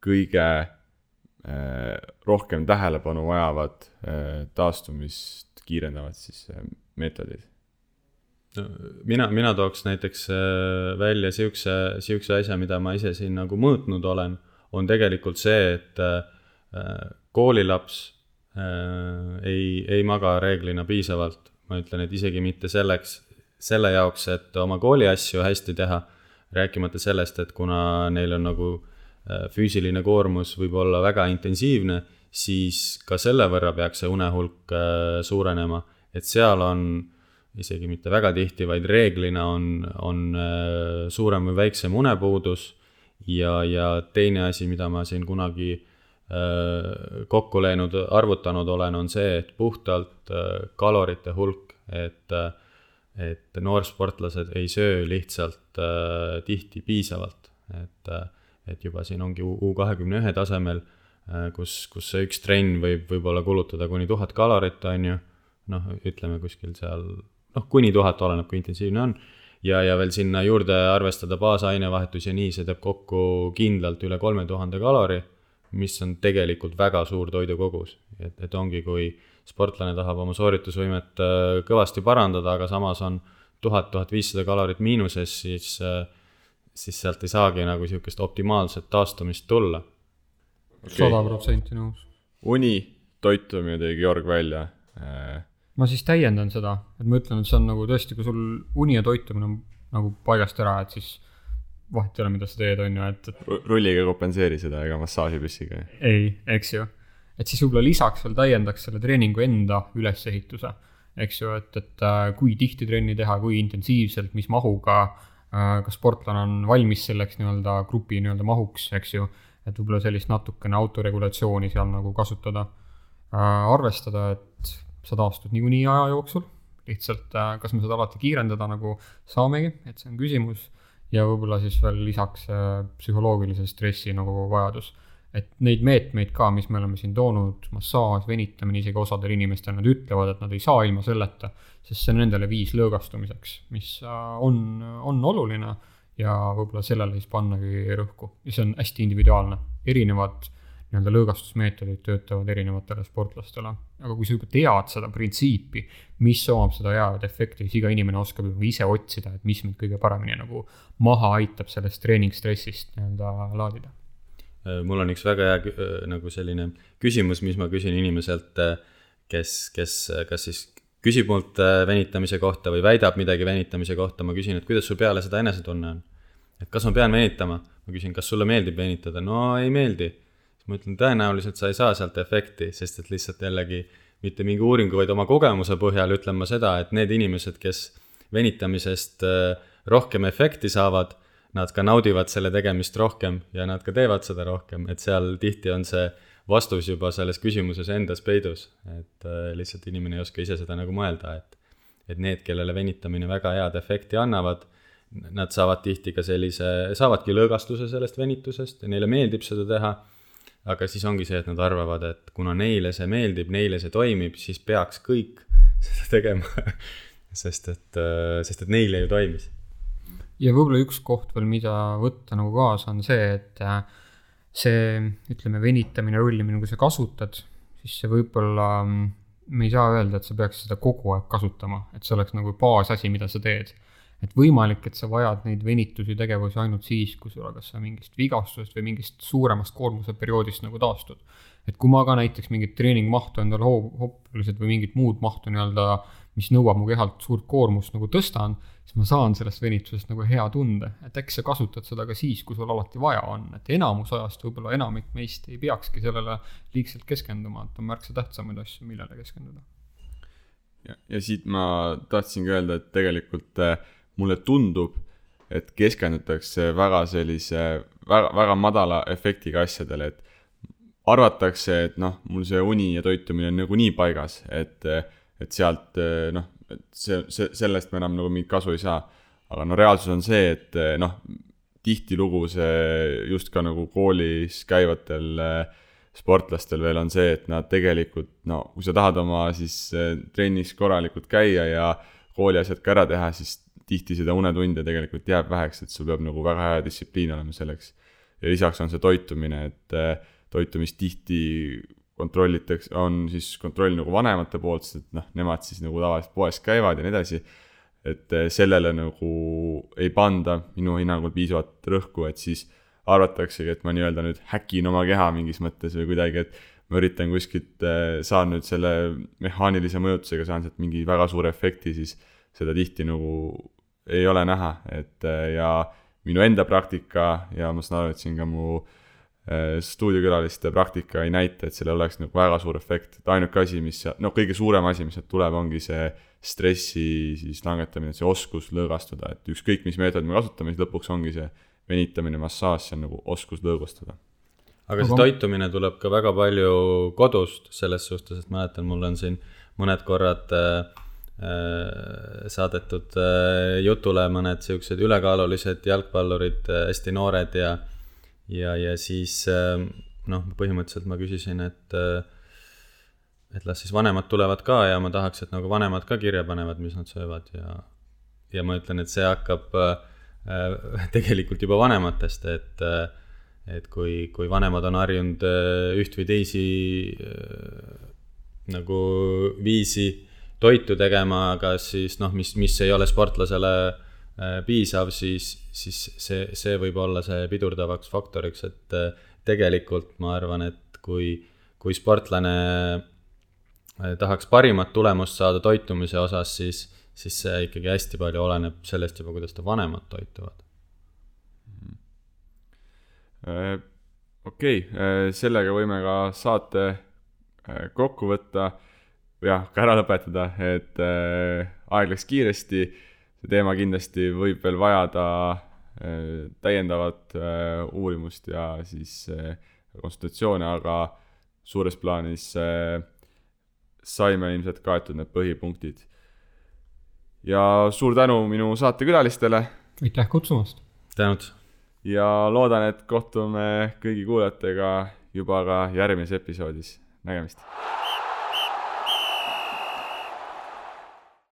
S2: kõige äh, rohkem tähelepanu vajavad äh, taastumist kiirendavad siis äh, meetodid
S4: mina, mina tooks näiteks äh, välja siukse, siukse asja, mida ma ise siin nagu mõõtnud olen, on tegelikult see, et äh, koolilaps ei, ei maga reeglina piisavalt. ma ütlen, et isegi mitte selleks, selle jaoks, et oma kooliasju hästi teha, rääkimata sellest, et kuna neil on nagu äh, füüsiline koormus võib olla väga intensiivne, siis ka selle võrra peaks see unehulk äh, suurenema, et seal on isegi mitte väga tihti, vaid reeglina on, on äh, suurem või väiksem unepuudus. Ja, ja teine asi, mida ma siin kunagi kokku löönud, arvutanud olen, on see, et puhtalt kalorite hulk, et äh, et noorsportlased ei söö lihtsalt äh, tihti piisavalt, et äh, et juba siin ongi U kahekümne ühe tasemel äh,, kus, kus see üks trenn võib võib-olla kulutada kuni tuhat kalorit, on ju, noh, ütleme kuskil seal noh, kuni tuhat, oleneb kui intensiivne on. ja, ja veel sinna juurde arvestada baasainevahetus ja nii, see teeb kokku kindlalt üle kolme tuhande kalori, mis on tegelikult väga suur toidukogus. et, et ongi, kui sportlane tahab oma sooritusvõimet äh, kõvasti parandada, aga samas on tuhat, tuhat viissada kalorit miinuses, siis, siis sealt ei saagi nagu sihukest optimaalset taastumist tulla.
S3: sada protsenti nõus.
S2: uni, toitumine tõi Georg välja äh,
S3: ma siis täiendan seda, et ma ütlen, et see on nagu tõesti, kui sul uni ja toitumine on nagu paigast ära, et siis vahet ei ole, mida sa teed, on ju, et, et
S2: rulliga kompenseeri seda ega massaažipüssiga.
S3: ei, eks ju. Et siis võib-olla lisaks veel täiendaks selle treeningu enda ülesehituse, eks ju, et, et äh, kui tihti trenni teha, kui intensiivselt, mis mahuga, äh, kas sportlane on valmis selleks nii-öelda grupi nii-öelda mahuks, eks ju, et võib-olla sellist natukene autoregulatsiooni seal nagu kasutada. Äh, arvestada, et sa taastud niikuinii aja jooksul, lihtsalt kas me seda alati kiirendada nagu saamegi, et see on küsimus. Ja võib-olla siis veel lisaks psühholoogilise stressi nagu vajadus et neid meetmeid ka, mis me oleme siin toonud, massaaž, venitamine, isegi osadel inimestel nad ütlevad, et nad ei saa ilma selleta, sest see on nendele viis lõõgastumiseks, mis äh, on, on oluline ja võib-olla sellele siis pannagi rõhku. Ja see on hästi individuaalne, erinevad nii-öelda lõõgastusmeetodid töötavad erinevatele sportlastele. aga kui sa juba tead seda printsiipi, mis omab seda head efekti, siis iga inimene oskab juba ise otsida, et mis mind kõige paremini nagu maha aitab sellest treeningstressist nii-öelda laadida
S4: mul on üks väga hea äh, nagu selline küsimus, mis ma küsin inimeselt, äh, kes, kes kas siis küsib mult venitamise kohta või väidab midagi venitamise kohta, ma küsin, et kuidas sul peale seda enesetunne on. et kas ma pean venitama, ma küsin, kas sulle meeldib venitada, no ei meeldi. siis ma ütlen, tõenäoliselt sa ei saa sealt efekti, sest et lihtsalt jällegi mitte mingi uuringu, vaid oma kogemuse põhjal ütlen ma seda, et need inimesed, kes venitamisest rohkem efekti saavad nad ka naudivad selle tegemist rohkem ja nad ka teevad seda rohkem, et seal tihti on see vastus juba selles küsimuses endas peidus, et äh, lihtsalt inimene ei oska ise seda nagu mõelda, et et need, kellele venitamine väga head efekti annavad, nad saavad tihti ka sellise, saavadki lõõgastuse sellest venitusest ja neile meeldib seda teha, aga siis ongi see, et nad arvavad, et kuna neile see meeldib, neile see toimib, siis peaks kõik seda tegema. Sest et, äh, sest et neile ju toimis
S3: ja võib-olla üks koht veel, mida võtta nagu kaasa, on see, et äh, see, ütleme, venitamine, rullimine, kui sa kasutad, siis see võib-olla, mm, me ei saa öelda, et sa peaks seda kogu aeg kasutama, et see oleks nagu baasasi, mida sa teed. et võimalik, et sa vajad neid venitusi, tegevusi ainult siis, kui sul kas sa mingist vigastusest või mingist suuremast koormuse perioodist nagu taastud. et kui ma ka näiteks mingit treeningmahtu endale hoopiselt või mingit muud mahtu nii-öelda mis nõuab mu kehalt suurt koormust nagu tõstan, siis ma saan sellest venitusest nagu hea tunde, et äkki sa kasutad seda ka siis, kui sul alati vaja on, et enamus ajast võib-olla enamik meist ei peakski sellele liigselt keskenduma, et on märksa tähtsamaid asju, millele keskenduda.
S2: ja, ja siit ma tahtsingi öelda, et tegelikult äh, mulle tundub, et keskendutakse väga sellise väga, väga madala efektiga asjadele, et arvatakse, et noh, mul see uni ja toitumine on nagunii paigas, et äh, et sealt eh, noh, et see, see, sellest me enam nagu mingit kasu ei saa. aga no reaalsus on see, et eh, noh, tihtilugu see just ka nagu koolis käivatel eh, sportlastel veel on see, et nad tegelikult no kui sa tahad oma siis trennis korralikult käia ja kooli asjad ka ära teha, siis tihti seda unetunde tegelikult jääb väheks, et sul peab nagu väga hea distsipliin olema selleks. ja lisaks on see toitumine, et toitumist tihti kontrollitakse, on siis kontroll nagu vanemate poolt, sest et noh, nemad siis nagu tavaliselt poes käivad ja nii edasi. et eh, sellele nagu ei panda minu hinnangul piisavat rõhku, et siis arvataksegi, et ma nii-öelda nüüd häkin oma keha mingis mõttes või kuidagi, et ma üritan kuskilt, eh, saan nüüd selle mehaanilise mõjutusega, saan sealt mingi väga suure efekti, siis seda tihti nagu ei ole näha, et eh, ja minu enda praktika ja ma saan aru, et siin ka mu äh, stuudiokülaliste praktika ei näita, et sellel oleks nagu väga suur efekt, et ainuke asi, mis noh, kõige suurem asi, mis sealt tuleb, ongi see stressi siis langetamine, see oskus lõõgastuda, et ükskõik, mis meetodit me kasutame, siis lõpuks ongi see venitamine, massaaž, see on nagu oskus lõõgustada.
S4: aga see toitumine tuleb ka väga palju kodust selles suhtes, et mäletan, mul on siin mõned korrad äh, äh saadetud äh, jutule mõned siuksed ülekaalulised jalgpallurid äh,, hästi noored ja äh, ja, ja siis ähm, noh, põhimõtteliselt ma küsisin, et äh, et las siis vanemad tulevad ka ja ma tahaks, et nagu vanemad ka kirja panevad, mis nad söövad. Ja ja ma ütlen, et see hakkab äh, tegelikult juba vanematest, et äh, et kui, kui vanemad on harjunud äh, üht või teisi äh, nagu viisi toitu tegema, kas siis noh, mis, mis ei ole sportlasele äh, piisav, siis siis see, see võib olla see pidurdavaks faktoriks, et äh, tegelikult ma arvan, et kui, kui sportlane äh, tahaks parimat tulemust saada toitumise osas, siis, siis see ikkagi hästi palju oleneb sellest juba, kuidas ta vanemad toituvad.
S2: okei okay,, sellega võime ka saate kokku võtta jah, ka ära lõpetada, et aeg läks kiiresti. See teema kindlasti võib veel vajada täiendavat uurimust ja siis konsultatsioone, aga suures plaanis saime ilmselt kaetud need põhipunktid. ja suur tänu minu saatekülalistele.
S3: aitäh kutsumast.
S4: tänud.
S2: ja loodan, et kohtume kõigi kuulajatega juba ka järgmises episoodis. nägemist